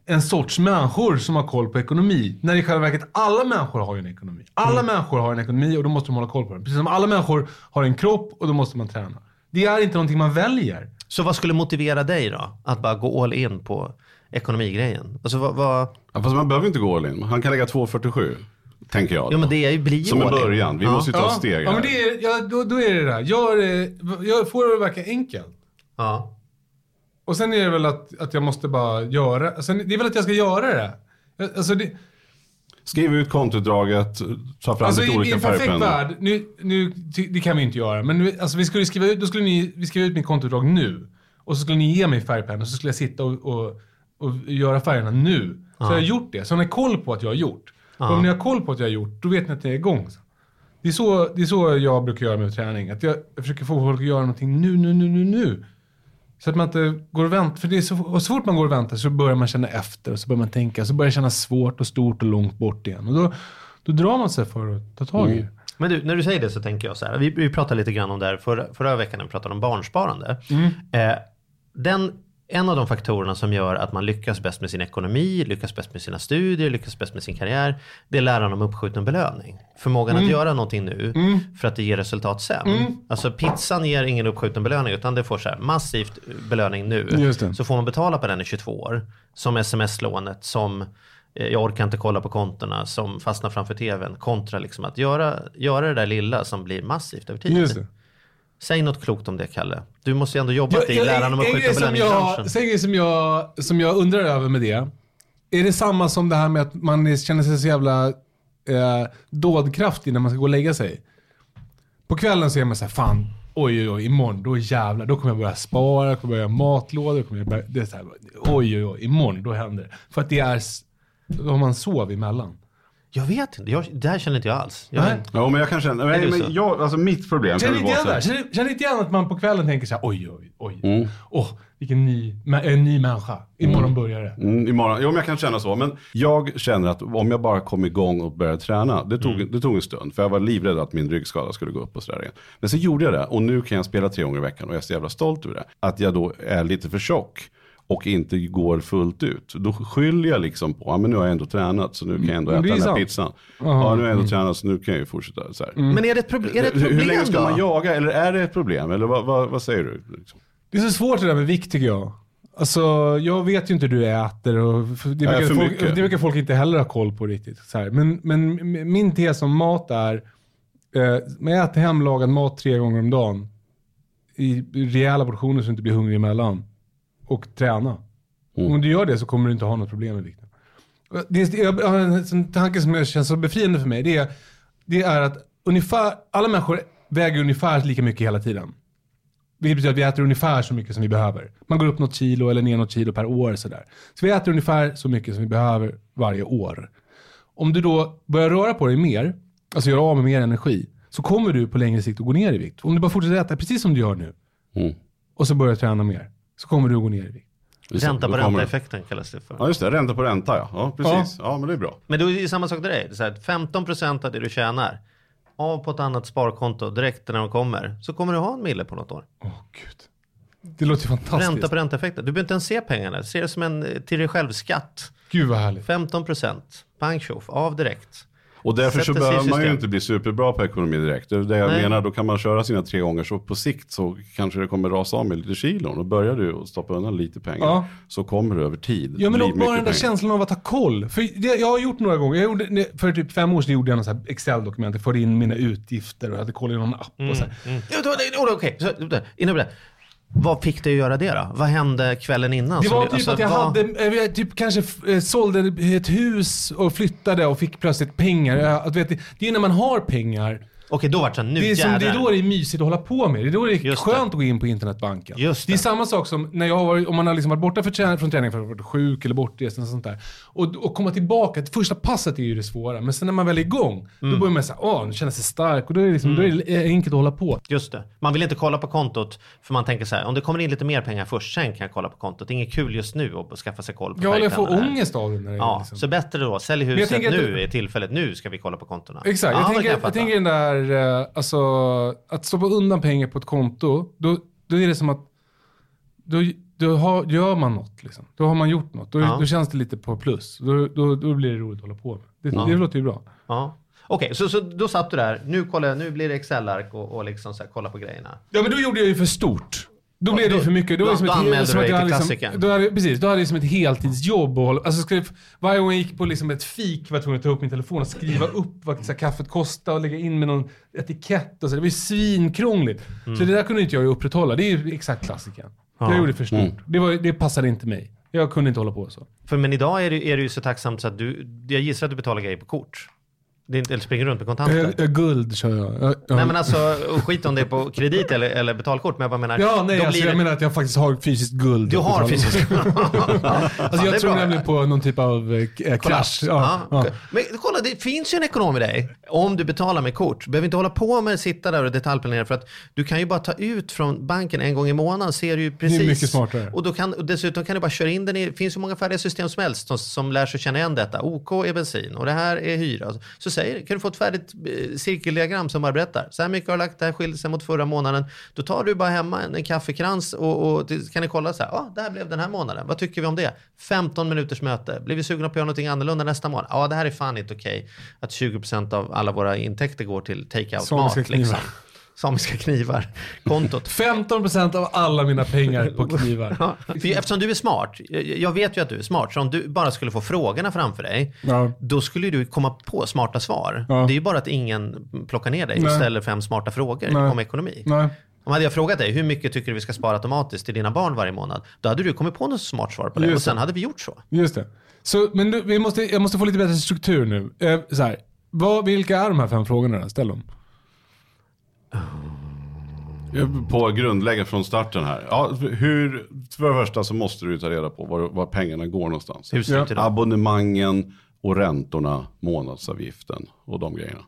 en sorts människor som har koll på ekonomi. När i själva verket alla människor har ju en ekonomi. Alla människor har en ekonomi och då måste de hålla koll på den. Precis som alla människor har en kropp och då måste man träna. Det är inte någonting man väljer. Så vad skulle motivera dig då? Att bara gå all in på ekonomigrejen? Alltså vad, vad... Ja, fast man behöver inte gå all in. Han kan lägga 2.47. Tänker jag. Ja då. men det är ju, blir ju Som en början. Vi ja. måste ju ta ett steg ja, här. men det är, ja, då, då är det det här. Gör, det- gör, får det att verka enkelt. Ja. Och sen är det väl att, att jag måste bara göra, sen, det är väl att jag ska göra det. Alltså det, Skriv ut kontoutdraget, ta fram Alltså lite i, i olika en perfekt färgpennor. värld, nu, nu, det kan vi inte göra, men nu, alltså vi skulle skriva ut, då skulle ni, vi skriva ut mitt kontoutdrag nu. Och så skulle ni ge mig färgpenna och så skulle jag sitta och, och, och göra färgerna nu. Så jag har gjort det. Så har ni koll på att jag har gjort. Och om ni har koll på att jag har gjort, då vet ni att jag är igång. Det är så, det är så jag brukar göra med träning. Att jag, jag försöker få folk att göra någonting nu, nu, nu, nu, nu. Så att man inte går och väntar. För det är så, och så fort man går och väntar så börjar man känna efter och så börjar man tänka. Så börjar det kännas svårt och stort och långt bort igen. Och då, då drar man sig för att ta tag i det. Men du, när du säger det så tänker jag så här. Vi, vi pratade lite grann om det här förra, förra veckan när vi pratade om barnsparande. Mm. Eh, den, en av de faktorerna som gör att man lyckas bäst med sin ekonomi, lyckas bäst med sina studier, lyckas bäst med sin karriär. Det är läran om uppskjuten belöning. Förmågan Mm. att göra någonting nu för att det ger resultat sen. Alltså pizzan ger ingen uppskjuten belöning utan det får så här massivt belöning nu. Så får man betala på den i 22 år. Som sms-lånet, som eh, jag orkar inte kolla på kontona, som fastnar framför tvn. Kontra liksom att göra, göra det där lilla som blir massivt över tid. Säg något klokt om det, Kalle. Du måste ju ändå jobbat i läran om en uppskjuten grej som belöning i jag, branschen. så en grej som jag, som jag undrar över med det. Är det samma som det här med att man känner sig så jävla eh, dådkraftig när man ska gå och lägga sig? På kvällen så är man så här, fan, oj oj oj, imorgon, då jävlar, då kommer jag börja spara, jag kommer börja göra matlådor, jag kommer börja, det är så här, oj oj oj, imorgon, då händer det. För att det är, då har man sov emellan. Jag vet inte, jag, det här känner inte jag alls. Jag, Nej. Ja, men jag kan känna... Nej, men jag, alltså mitt problem Känner inte vara igen så det? Känner, känner inte igen att man på kvällen tänker så här, oj oj oj, Mm. åh, vilken ny, en ny människa, imorgon börjar det. Mm, imorgon. Jo, men jag kan känna så. Men jag känner att om jag bara kom igång och började träna, det tog, det tog en stund. För jag var livrädd att min ryggskada skulle gå upp och sådär igen. Men så gjorde jag det och nu kan jag spela tre gånger i veckan och jag är så jävla stolt över det. Att jag då är lite för tjock och inte går fullt ut. Då skyller jag liksom på, ja men nu har jag ändå tränat så nu kan jag ändå Men äta den här pizzan. Aha. Ja, nu har jag ändå tränat så nu kan jag ju fortsätta så här. Men är det ett, proble- är det ett problem hur länge ska då? man jaga? Eller är det ett problem? Eller vad, vad, vad säger du? Liksom? Det är så svårt det där med vikt tycker jag. Alltså, jag vet ju inte hur du äter och det, Ja, brukar för folk, mycket. det brukar folk inte heller ha koll på riktigt. Så här. Men, men min tes om mat är, eh, man äter hemlagad mat tre gånger om dagen i rejäla portioner så du inte blir hungrig emellan. Och träna. Mm. Om du gör det så kommer du inte ha något problem med vikten. Och Det är, jag har en tanke som känns så befriande för mig. Det är, det är att ungefär, alla människor väger ungefär lika mycket hela tiden. Vilket betyder att vi äter ungefär så mycket som vi behöver. Man går upp något kilo eller ner något kilo per år. Sådär. Så vi äter ungefär så mycket som vi behöver varje år. Om du då börjar röra på dig mer, alltså göra av med mer energi, så kommer du på längre sikt att gå ner i vikt. Om du bara fortsätter äta precis som du gör nu, Mm. och så börjar träna mer, så kommer du att gå ner i vikt. Just det, Ränta på ränta-effekten kallas det för. Ja just det, ränta på ränta ja. Ja precis. Ja, men det är bra. Men då är det ju samma sak till dig. Det är så här, 15% av det du tjänar, av på ett annat sparkonto direkt när de kommer, så kommer du ha en mille på något år. Åh gud. Det låter ju fantastiskt. Ränta på ränta-effekten. Du behöver inte ens se pengarna. Se det som en eh, till dig själv-skatt. Gud vad härligt. 15%. Pang tjoff, av direkt. Och därför så behöver man ju inte bli superbra på ekonomi direkt. Det är det jag Nej. menar, då kan man köra sina tre gånger så på sikt så kanske det kommer rasa av med lite kilon. Och börjar du att stoppa undan lite pengar Ja. så kommer det över tid Ja men då, bara den där pengar. känslan av att ha koll. För det, jag har gjort några gånger. Jag gjorde, för typ fem år sedan gjorde jag något Excel-dokument. Jag förde in mina utgifter och hade koll i någon app. Och så här. Mm. Ja, då- då- då- Okej, så- då- innan det. Vad fick dig att göra det då? Vad hände kvällen innan? Det var typ alltså, att jag vad- hade, eh, jag typ kanske eh, sålde ett hus och flyttade och fick plötsligt pengar. Jag- vet, det är när man har pengar. Okej, då vart det så här, nu Det är, som, det är då det är mysigt att hålla på med. Det är då det är Just det. skönt att gå in på internetbanken. Just det är det. samma sak som när jag har varit, om man har liksom varit borta för träning, från träning för att ha varit sjuk eller bortrest och sånt där. Och, och komma tillbaka, det första passet är ju det svåra. Men sen när man väl är igång, Mm. då börjar man säga, åh, nu känner sig stark. Och då är det, liksom, då är det enkelt att hålla på. Just det. Man vill inte kolla på kontot för man tänker så här, om det kommer in lite mer pengar först, sen kan jag kolla på kontot. Det är inget kul just nu att skaffa sig koll på Jag håller få färgpennan här. ångest av det. När det är Ja, liksom. så bättre då. Sälj jag huset att nu det- är tillfället. Nu ska vi kolla på kontona. Exakt, Ja, jag, det tänker, jag, tänker den där, eh, alltså, att stoppa undan pengar på ett konto, då, då är det som att, då, då har, gör man något liksom. Då har man gjort något. Då, Ja. då känns det lite på plus. Då, då, då blir det roligt att hålla på med. Det, det låter ju bra. Ja. Okej, så, så då satt du där. Nu, kollar, jag- nu blir det Excel-ark och, och liksom så här, kolla på grejerna. Ja men då gjorde jag ju för stort. Då blev det ju för mycket. Då, då- då ett, anmälde som du dig till hade klassikern. Då hade, precis, då hade jag som ett heltidsjobb. Och, hålla- alltså, skrev, varje gång jag gick på liksom ett fik var jag tvungen att ta upp min telefon och skriva upp vad så här, kaffet kostade och lägga in med någon etikett. Och så. Det var ju svinkrångligt. Mm. Så det där kunde inte jag upprätthålla. Det är ju exakt klassikern. Jag gjorde för stort. Det, var, det passade inte mig. Jag kunde inte hålla på så. För men idag är det, är det ju så tacksamt så att du, jag gissar att du betalar grejer på kort. Det är inte, eller springer runt med kontanter. Jag, jag, guld kör jag. jag, jag Nej men alltså, skit om det är på kredit eller, eller betalkort. Men jag bara menar. Ja, nej, alltså, jag det- menar att jag faktiskt har fysiskt guld. Du har fysiskt Alltså jag tror nämligen på någon typ av eh, eh, krasch. Ja, Ja. ja. Men kolla, det finns ju en ekonom i dig. Om du betalar med kort. Du behöver inte hålla på med att sitta där och detaljplanera. För att du kan ju bara ta ut från banken en gång i månaden. Ser du ju precis. mycket smartare. Och, då kan, och dessutom kan du bara köra in den i. Det finns ju många färdiga system som helst som, som lär sig känna igen detta. OK är bensin och det här är hyra. Så säger, kan du få ett färdigt eh, cirkeldiagram som bara berättar. Så här mycket har du lagt, det här skiljer sig mot förra månaden. Då tar du bara hemma en, en kaffekrans och, och kan ni kolla så här. Ja, det här blev den här månaden. Vad tycker vi om det? 15 minuters möte. Blir vi sugna på att göra någonting annorlunda nästa månad? Ja, det här är fan inte okej. Att 20% av alla våra intäkter går till take-out Samiska mat. knivar. Liksom. Samiska knivar. Kontot. 15% av alla mina pengar på knivar. Ja, för eftersom du är smart, jag- vet ju att du är smart, så om du bara skulle få frågorna framför dig, Ja. då skulle du komma på smarta svar. Ja. Det är ju bara att ingen plockar ner dig och ställer fem smarta frågor Nej. om ekonomi. Nej. Om hade jag frågat dig, hur mycket tycker du vi ska spara automatiskt till dina barn varje månad? Då hade du kommit på något smart svar på det Just och sen det. hade vi gjort så. Just det. Så, men du, vi måste, jag måste få lite bättre struktur nu. Eh, så här, vad, vilka är de här fem frågorna? Ställ dem. På grundläggande från starten här. Ja, hur, för det första så måste du ta reda på var, var pengarna går någonstans. Hur ser det Ja. Abonnemangen och räntorna, månadsavgiften och de grejerna.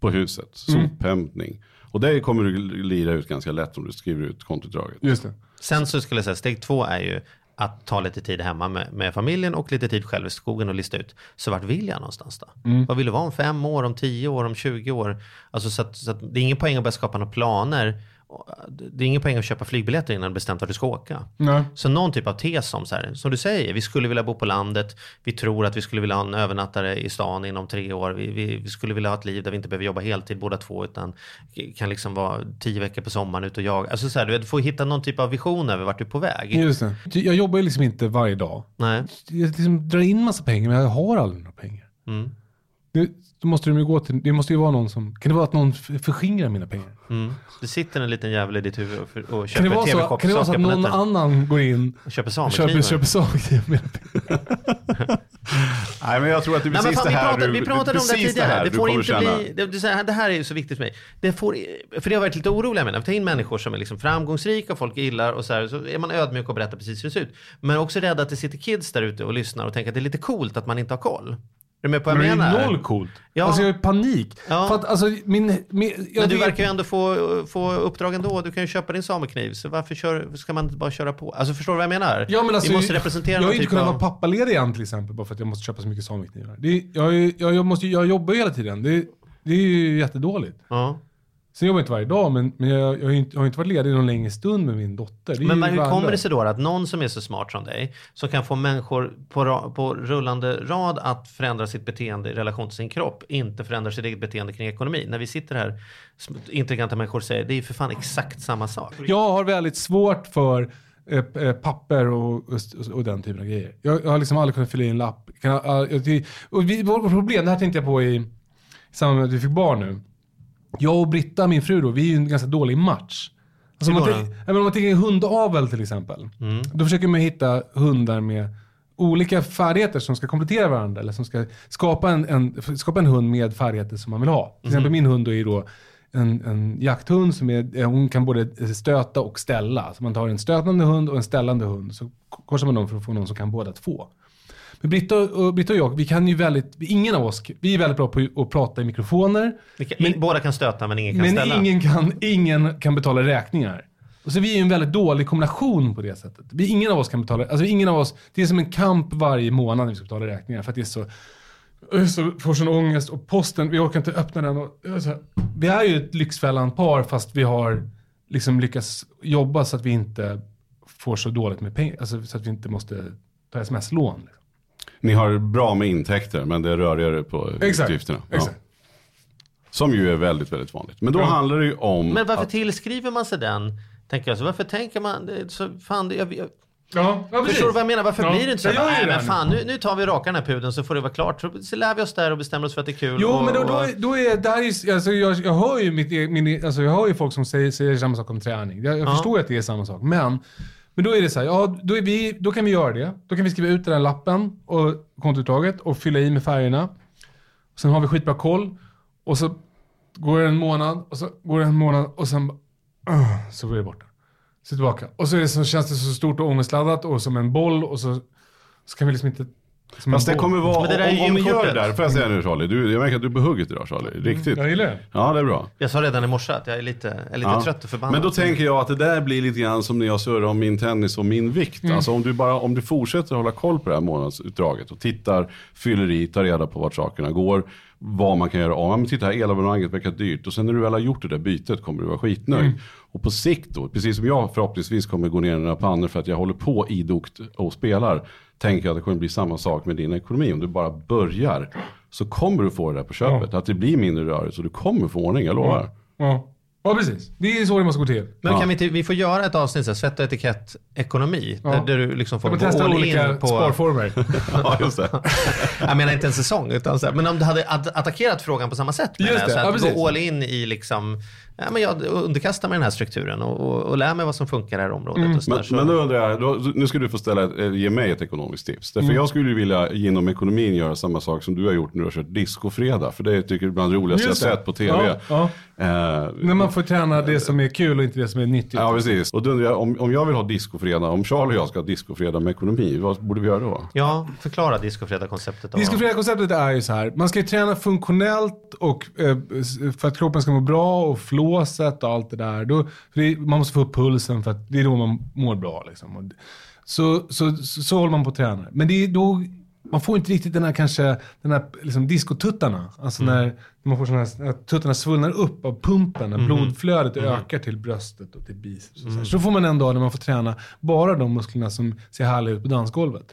På huset, Mm. sophämtning. Och det kommer du lira ut ganska lätt om du skriver ut kontoutdraget. Just det. Sen så skulle jag säga, steg två är ju att ta lite tid hemma med, med familjen och lite tid själv i skogen och lista ut. Så vart vill jag någonstans då? Vad vill du vara om fem år, om tio år, om 20 år? Alltså så att, så att det är ingen poäng att börja skapa några planer. Det är ingen poäng att köpa flygbiljetter innan du bestämt vart du ska åka. Nej. Så någon typ av tes som så här, som du säger, vi skulle vilja bo på landet, vi tror att vi skulle vilja ha en övernattare i stan inom tre år, vi, vi, vi skulle vilja ha ett liv där vi inte behöver jobba heltid båda två, utan kan liksom vara tio veckor på sommaren ute och jaga. Alltså så här, du får hitta någon typ av vision över vart du är på väg. Just det. Jag jobbar ju liksom inte varje dag. Nej. Jag liksom drar in massa pengar, men jag har aldrig några pengar. Mm. Då måste de ju gå till, det måste ju vara någon som, kan det vara att någon förskingrar mina pengar? Mm. Det sitter en liten jävel i ditt huvud och, och Kan köper det, vara så, kan det vara så att på någon annan går in Och köper köper, sameknivar. köper mina pengar? Nej, men jag tror att det är Nej, precis fan, det här pratade, du, vi pratade om det precis tidigare. här Det, du får inte känna. bli, det, det, så här- det här är ju så viktigt för mig. Det får, för det har varit lite oroliga med. Tar in människor som är liksom framgångsrika och folk gillar och så här, så är man ödmjuk och berättar precis hur det ser ut. Men också rädd att det sitter kids där ute och lyssnar och tänker att det är lite coolt att man inte har koll. Är du med på vad jag det menar? är noll coolt. Ja. Alltså jag har panik. Ja. För att alltså min... min Men du vet- verkar ju ändå få, få uppdrag ändå. Du kan ju köpa din samekniv. Så varför kör, ska man inte bara köra på? Alltså förstår du vad jag menar? Ja, men alltså, Vi måste representera jag har ju inte typ kunnat av... vara pappaledig än till exempel, bara för att jag måste köpa så mycket sameknivar. Det är, jag, är- jag, jag, måste, jag jobbar ju hela tiden. Det, är- det är ju jättedåligt. Ja. Sen jobbar jag inte varje dag, men, men jag, jag, har inte, jag har inte varit ledig någon längre stund med min dotter. Men hur kommer det sig då att någon som är så smart som dig, som kan få människor på, på rullande rad att förändra sitt beteende i relation till sin kropp, inte förändrar sitt eget beteende kring ekonomi? När vi sitter här, intelligenta människor säger, det är ju för fan exakt samma sak. Jag har väldigt svåt för eh, eh, papper och, och, den typen av grejer. Jag, jag har liksom aldrig kunnat fylla i en lapp. Kan, och vi, vårt problem, det här tänkte jag på i, i samband med att vi fick barn nu. Jag och Britta, min fru då, vi är ju en ganska dålig match. Alltså om, man tänker, om man tänker hundavel till exempel. Då försöker man hitta hundar med olika färdigheter som ska komplettera varandra. Eller som ska skapa en, en, skapa en hund med färdigheter som man vill ha. Till exempel min hund då är då en, en jakthund som är, eh, hon kan både stöta och ställa. Så man tar en stötande hund och en ställande hund. Så korsar man dem för att få någon som kan båda två. Men Britta och, Britta och jag, vi kan ju väldigt, ingen av oss, vi är väldigt bra på att prata i mikrofoner. Kan, in, båda kan stöta men ingen kan Men ställa. ingen kan, ingen kan betala räkningar. Och så är vi ju en väldigt dålig kombination på det sättet. Vi, ingen av oss kan betala, alltså ingen av oss, det är som en kamp varje månad när vi ska betala räkningar. För att det är så, så får sån ångest och posten, vi orkar inte öppna den. Och, jag är så här, vi är ju ett Lyxfällan-par fast vi har liksom lyckats jobba så att vi inte får så dåligt med pengar. Alltså så att vi inte måste ta sms-lån. Liksom. Ni har bra med intäkter men det är rörigare på Exakt. utgifterna. Ja. Exakt. Som ju är väldigt, väldigt vanligt. Men då Ja. handlar det ju om Men varför att, tillskriver man sig den? Tänker jag så. Varför tänker man, så, fan, det, jag, jag, Ja, ja Förstår du vad jag menar? Varför Ja, blir det inte så? Nej men fan, nu, nu tar vi och rakar den här pudeln så får det vara klart. Så, lär vi oss där och bestämmer oss för att det är kul. Jo, och, men då, då, är- då är det här är, alltså jag, jag hör ju mitt, e- min, alltså jag hör ju folk som säger, säger samma sak om träning. Jag, jag Ja. förstår att det är samma sak. Men, men då är det så här, ja, då, är vi, då kan vi göra det. Då kan vi skriva ut den här lappen och kontoutdraget och fylla i med färgerna. Sen har vi skitbra koll. Och så går det en månad och så går det en månad och sen uh, så blir det borta. Så tillbaka. Och så, är det så känns det så stort och ångestladdat och som en boll och så, så kan vi liksom inte... Som Fast en det kommer vara, Men det om, om ni gör det där, får jag säga nu Charlie, du, jag märker att du är på hugget idag Charlie, riktigt. Jag gillar det. Ja, det är bra. Jag sa redan i morse att jag är lite, är lite Ja. trött och förbannad. Men då tänker jag att det där blir lite grann som när jag surrar om min tennis och min vikt. Mm. Alltså om du, bara, om du fortsätter hålla koll på det här månadsutdraget och tittar, fyller i, tar reda på vart sakerna går, vad man kan göra om. Ja, men titta här, elabonnemanget verkar dyrt och sen när du väl har gjort det där bytet kommer du vara skitnöjd. Mm. Och på sikt då, precis som jag förhoppningsvis kommer gå ner några pannor för att jag håller på idogt och spelar, tänker jag att det kommer bli samma sak med din ekonomi. Om du bara börjar så kommer du få det där på köpet. Att det blir mindre rörelse och du kommer få ordning, jag lovar. Ja. ja, precis. Det är så det måste gå till. Men Ja. kan vi inte, vi får göra ett avsnitt, så här, svett och etikett ekonomi. Ja. Där, där du liksom får gå testa all olika in på... sparformer. ja, just det. Jag menar inte en säsong, utan så här, men om du hade att- attackerat frågan på samma sätt. menar Just jag, det, så ja, att gå all in i liksom, ja, men jag underkastar mig den här strukturen och, och, och lär mig vad som funkar i det här området. Mm. Men, så. men då undrar jag, då, nu ska du få ställa, eh, ge mig ett ekonomiskt tips. Därför Mm. jag skulle ju vilja inom ekonomin göra samma sak som du har gjort när du har kört discofredag. För det tycker jag är bland det roligaste jag Just det. sett på tv. Ja, ja. Eh, När man får träna det som är kul och inte det som är nyttigt. Ja, precis. Och då undrar jag, om, om jag vill ha discofredag, om Charlie och jag ska ha discofredag med ekonomi, vad borde vi göra då? Ja, förklara discofredag-konceptet. Discofredag-konceptet är ju så här. Man ska ju träna funktionellt och eh, för att kroppen ska må bra och flåset och allt det där. Då, det, man måste få upp pulsen för att det är då man mår bra. Liksom. Så, så, så, så håller man på att träna. Men det är då, man får inte riktigt den här kanske, den här liksom diskotuttarna. Alltså när, när man får såna här, tuttarna svullnar upp av pumpen, när blodflödet ökar till bröstet och till biceps. Och så, här. så får man en dag när man får träna bara de musklerna som ser härliga ut på dansgolvet.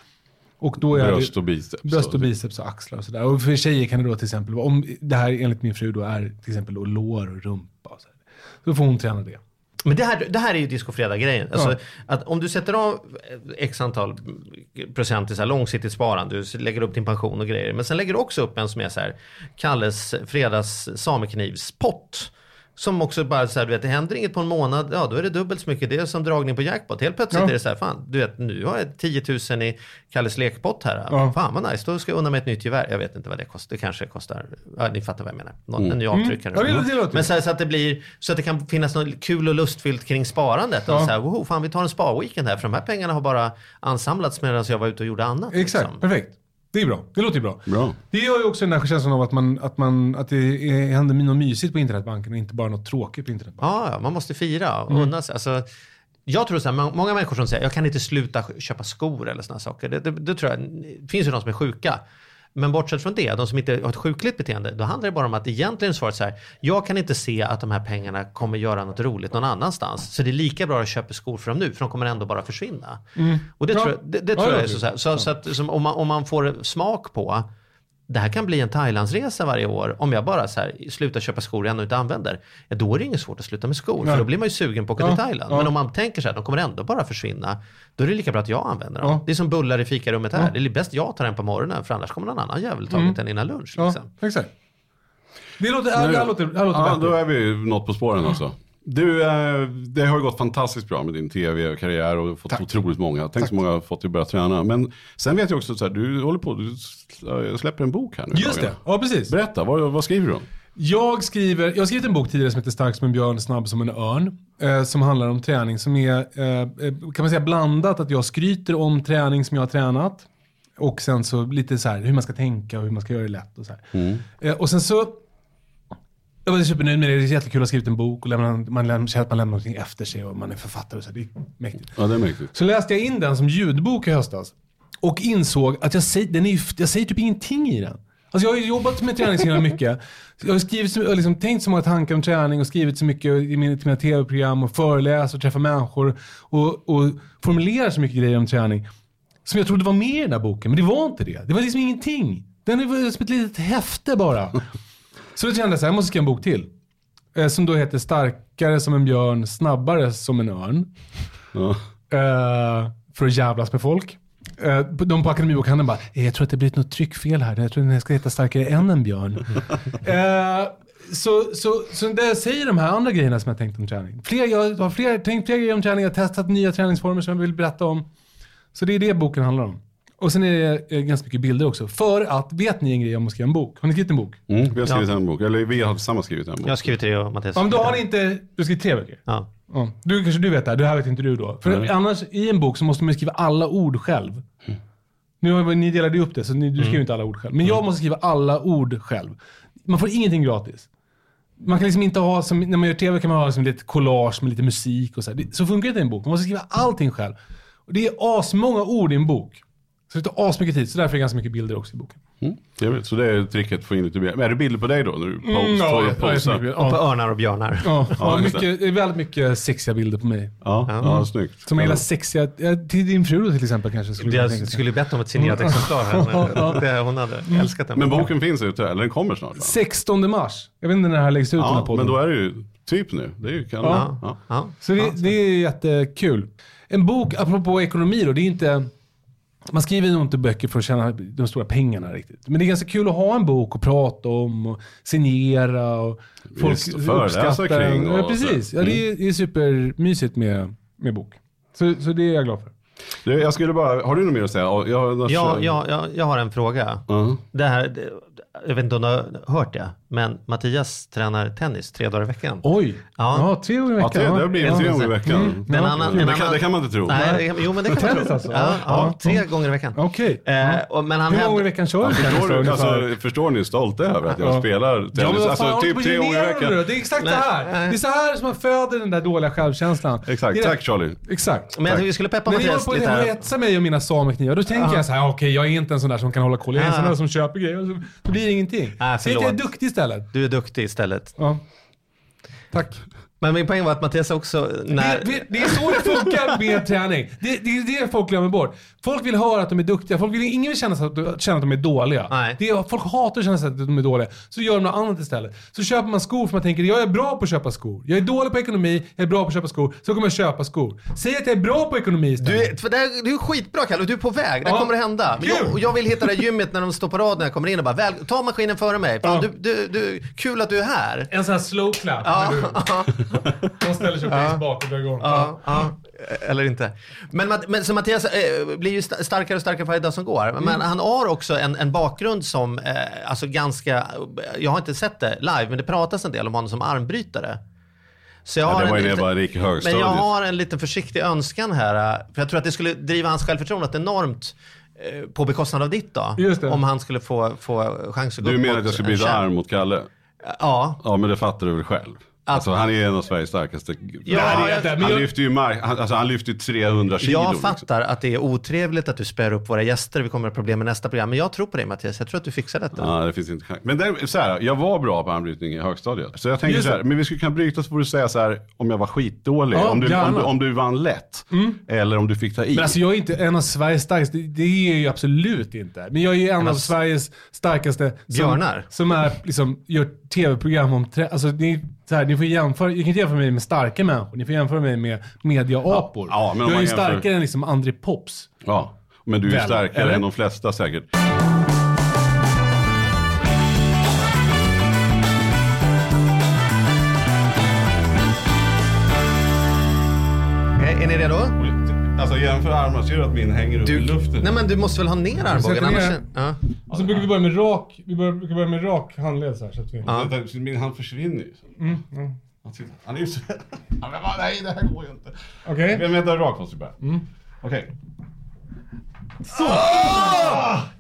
Och då är Bröst och biceps. Bröst och biceps och axlar och sådär. Och för tjejer kan det då till exempel vara, om det här enligt min fru då är till exempel då lår och rumpa och så. här. Då får hon träna det. Men det här, det här är ju discofredag-grejen. Alltså, Ja. att om du sätter av x antal procent i så här långsiktigt sparande, du lägger upp din pension och grejer. Men sen lägger du också upp en som är så här, Kalles fredags sameknivspott. Som också bara så här, du vet, det händer inget på en månad, ja då är det dubbelt så mycket. Det är som dragning på jackpot. Helt plötsligt Ja. är det så här, fan, du vet, nu har jag 10 000 i Kalles lekpott här. Ja. Fan vad nice, då ska jag unna mig ett nytt gevär. Jag vet inte vad det kostar, det kanske kostar, ja ni fattar vad jag menar. Någon, En ny avtryckare. Mm. Ja, Men så, här, så att det blir, så att det kan finnas något kul och lustfyllt kring sparandet. Och Ja. så här, woho, fan vi tar en spa-weekend här, för de här pengarna har bara ansamlats medan jag var ute och gjorde annat. Exakt, liksom. perfekt. Det är bra. Det låter ju bra. Bra. Det gör ju också den här känslan av att, man, att, man, att det är, händer något mysigt på internetbanken och inte bara något tråkigt på internetbanken. Ja, ja, man måste fira och Mm. unna sig. Alltså, jag tror så här, må- många människor som säger jag kan inte sluta köpa skor eller sådana saker. Det, det, det tror jag, det finns ju de som är sjuka. Men bortsett från det, de som inte har ett sjukligt beteende, då handlar det bara om att egentligen är svaret så här, jag kan inte se att de här pengarna kommer göra något roligt någon annanstans. Så det är lika bra att köpa skor för dem nu, för de kommer ändå bara försvinna. Och det tror jag, det, det tror jag är så, så, här, så, så att som, om, man, om man får smak på det här kan bli en Thailandsresa varje år. Om jag bara så här, slutar köpa skor jag ändå inte använder. Ja, då är det inget svårt att sluta med skor. Nej. För då blir man ju sugen på att åka Ja, till Thailand. ja. Men om man tänker så här, de kommer ändå bara försvinna. Då är det lika bra att jag använder dem. Ja. Det är som bullar i fikarummet här. Det är bäst jag tar en på morgonen. För annars kommer någon annan jävel tagit den innan lunch. Ja, Liksom. exakt. Det låter, det låter, det låter Ja, bättre. då är vi ju något på spåren alltså. Du, eh, det har ju gått fantastiskt bra med din tv-karriär och fått otroligt många. Tänk så många har fått dig att börja träna. Men sen vet jag också så här, du håller på, du sl- släpper en bok här nu. Just det, dagarna. ja precis. Berätta, vad, vad skriver du om? Jag, skriver, jag har skrivit en bok tidigare som heter Stark som en björn, snabb som en örn. Eh, som handlar om träning som är, eh, eh, kan man säga blandat, att jag skryter om träning som jag har tränat. Och sen så lite så här hur man ska tänka och hur man ska göra det lätt och så här. Eh, och sen så, jag var supernöjd med det, det är jättekul att ha skrivit en bok och lämna, man lämnar, känner att man lämnar någonting efter sig och man är författare och så här. Det är mäktigt. Ja, det är mäktigt. Så läste jag in den som ljudbok i höstas. Och insåg att jag säger, den är, jag säger typ ingenting i den. Alltså jag har ju jobbat med träning så mycket. Jag har skrivit, jag har liksom tänkt så många tankar om träning och skrivit så mycket i mina, till mina tv-program och föreläser och träffar människor. Och, och formulerar så mycket grejer om träning. Som jag trodde var med i den där boken, men det var inte det. Det var liksom ingenting. Den var som ett litet häfte bara. Så då kände jag så här, jag måste skriva en bok till. Eh, som då heter Starkare som en björn, snabbare som en örn. Ja. Eh, för att jävlas med folk. Eh, de på Akademibokhandeln bara, "Eh, jag tror att det blivit något tryckfel här. Jag tror att den ska heta Starkare än en björn. Eh, så, så, så där säger de här andra grejerna som jag tänkt om träning. Fler, jag har fler, tänkt fler grejer om träning, jag har testat nya träningsformer som jag vill berätta om. Så det är det boken handlar om. Och sen är det eh, ganska mycket bilder också. För att, vet ni en grej om att skriva en bok? Har ni skrivit en bok? Mm, vi har skrivit en bok, eller vi har tillsammans skrivit en bok. Jag har skrivit det och Mattias Ja, men då har ni inte, du har skrivit tre böcker? Ja. Ja. Du kanske du vet det här, det här vet inte du då. För Nej. annars, i en bok så måste man skriva alla ord själv. Nu har ni delade ju upp det, så ni, du skriver inte alla ord själv. Men jag måste skriva alla ord själv. Man får ingenting gratis. Man kan liksom inte ha, som, när man gör tv kan man ha liksom lite collage med lite musik och så. här. Det, så funkar inte en bok. Man måste skriva allting själv. Och det är asmånga ord i en bok. Så det tar asmycket tid, så därför är det ganska mycket bilder också i boken. Mm, trevligt. Så det är tricket att få in lite mer. Men är det bilder på dig då? När du post, Mm, ja. Och på örnar och björnar. Ja, ja, mycket, det är väldigt mycket sexiga bilder på mig. Ja, ja, snyggt. Som jag gillar sexiga, till din fru då till exempel kanske skulle Jag skulle bett om ett signerat exemplar här. men Det, hon hade älskat den. Men boken finns ute, eller den kommer snart va? 16 mars. Jag vet inte när det här läggs ut den här Ja, podden. men då är det ju typ nu. Det är ju kan Ja. ja. Ja. Så det, det är jättekul. En bok, apropå ekonomi då, det är inte... Man skriver nog inte böcker för att tjäna de stora pengarna riktigt. Men det är ganska kul att ha en bok att prata om och signera och folk föreläsa uppskattar den. kring och Ja, precis. Mm. Ja, det, är, det är supermysigt med, med bok. Så, så det är jag glad för. Du, jag skulle bara, har du något mer att säga? Ja, jag, Ja, ja, ja, jag har en fråga. Ja. Det här, det, jag vet inte om du har hört det, men Mattias tränar tennis tre dagar i veckan. Oj! Ja. Ja, tre gånger i Ja, veckan. tre, det blir ja. tre gånger i veckan. Mm. Den Ja, annan, Det kan- annan, det kan man inte tro. Nej, jo men det kan man tro. alltså? Ja, Ja, ja, ja. tre gånger i veckan. Okej. Eh, och, men han Hur många gånger i veckan kör du tennis Förstår, alltså, förstår ni hur stolt jag är över att jag Ja. spelar tennis? Ja, men fan, alltså, typ tre gånger i veckan. Det är exakt Nej, det här. Det är så här som man föder den där dåliga självkänslan. Exakt, Det tack Charlie. Exakt. Men vi skulle peppa När ni håller Mattias på lite att här. mig och mina sameknivar, då tänker jag så här, okej jag är inte en sån där som kan hålla koll. Jag är en Ja. sån där som köper grejer. Blir ingenting. Ah, Säg att jag är duktig istället. Du är duktig istället. Ja. Tack. Men min poäng var att Mattias också, när... Det, det, det är så det funkar med träning. Det, det är det folk glömmer bort. Folk vill höra att de är duktiga. Folk vill, ingen vill känna, sig att, känna att de är dåliga. Nej. Det är, folk hatar att känna sig att de är dåliga. Så gör de något annat istället. Så köper man skor för man tänker jag är bra på att köpa skor. Jag är dålig på ekonomi, jag är bra på att köpa skor. Så kommer jag köpa skor. Säg att jag är bra på ekonomi istället. Du är, för det här, du är skitbra Kalle du är på väg. Det Ja. kommer att hända. Men jag, jag vill hitta det här gymmet när de står på rad när jag kommer in och bara, väl, ta maskinen före mig. Fan, Ja. du, du, du, kul att du är här. En sån här slow clap. Ja, de ställer sig upp bak och drar igång. ja, ja, eller inte. Men, men så Mattias eh, blir ju sta- starkare och starkare för varje dag som går. Men Mm. han har också en, en bakgrund som, eh, alltså ganska, jag har inte sett det live, men det pratas en del om honom som armbrytare. Så jag Ja, har det en var ju det liten- Men jag har en liten försiktig önskan här. eh, För jag tror att det skulle driva hans självförtroende enormt eh, på bekostnad av ditt då. Just det. Om han skulle få, få chans att gå Du menar att jag ska en byta arm mot Kalle? Ja. Ja, men det fattar du väl själv? Alltså han är en av Sveriges starkaste. Ja, han, jag- han, lyfter ju mark, han, alltså han lyfter ju 300 kilo. Jag liksom. fattar att det är otrevligt att du spär upp våra gäster. Vi kommer att ha problem med nästa program. Men jag tror på dig Mattias. Jag tror att du fixar detta. Ja, det finns inte chans. Men där, så här, jag var bra på armbrytning i högstadiet. Så jag tänker Just så här, det. men vi skulle kunna bryta så får du säga så här, om jag var skitdålig, Ja, om, du, om, du, om du vann lätt. Eller om du fick ta i. Men alltså jag är inte en av Sveriges starkaste, det, det är jag ju absolut inte. Men jag är ju en av Sveriges starkaste som, Björnar. som är, liksom, gör tv-program om trä, alltså ni, så här, ni får jämföra, ni kan inte jämföra mig med starka människor, ni får jämföra mig med mediaapor. Ja, ja, men om jag är man ju jämför- starkare än liksom André Pops. Ja, men du är Väl, starkare eller? än de flesta säkert. Okej, är ni redo? Alltså jämför du att min hänger upp Du, i luften? nej men du måste väl ha ner armbågen? Annars, ja. Och så brukar vi börja med rak, vi börjar, brukar börja med rak handled så här. Så att vi, Vänta, Min hand försvinner ju. Mm, Han sitter- Han är ju så... Ja, Nej, det här går ju inte. Okej? Men vänta, rakt måste vi börja. Mm. Okej.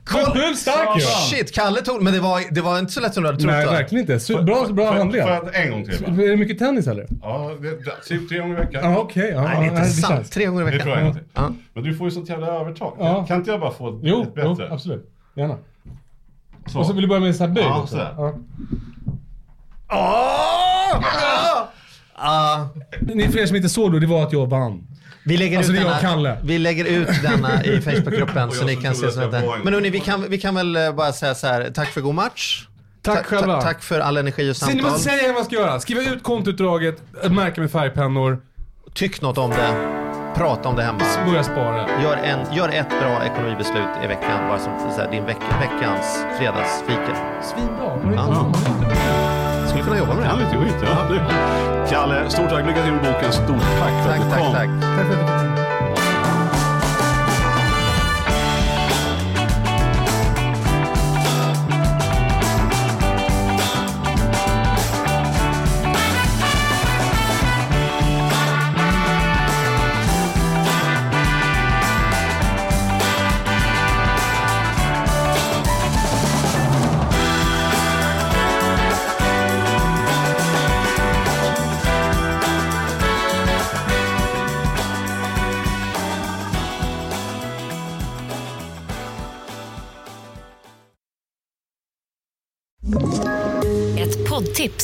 Kolla hur stark jag är! Shit, Kalle tog... Men det var, det var inte så lätt som du hade trott Nej, va? verkligen inte. Så, bra bra handled. Får en gång till? Va? Är det mycket tennis eller? Ja, det, det, typ tre gånger i veckan. Ja, okej. ja, Nej, det är inte det sant. Tre gånger i Det veckan. tror jag en till. Ja. Men du får ju sånt jävla övertag. Ja. Kan inte jag bara få ett, Jo, ett jo, bättre? absolut. Gärna. Så. Och så vill du börja med så här böj Ja, sådär. Ja. Ah. Ni för er som inte såg då, det var att jag vann. Vi lägger, Alltså, ut jag, denna, Kalle. vi lägger ut denna i Facebookgruppen så jag ni kan se som jag Men hörni, vi kan, vi kan väl eh, bara säga så här, tack för god match. Tack Ta- själva. ta- Tack för all energi och Så ni samtal. måste säga vad man ska göra. Skriva ut kontoutdraget, märka med färgpennor, Tyck något om det. Prata om det hemma. börja spara. Gör, en, gör ett bra ekonomibeslut i veckan, bara som så här, din veck, veckans fredagsfika. Svinbra. Var det Ja. Skulle kunna jobba med det. lite skit, ja. Kalle, stort tack. Lycka till med boken. Stort tack för Tack, att du tack, kom. tack. Tack för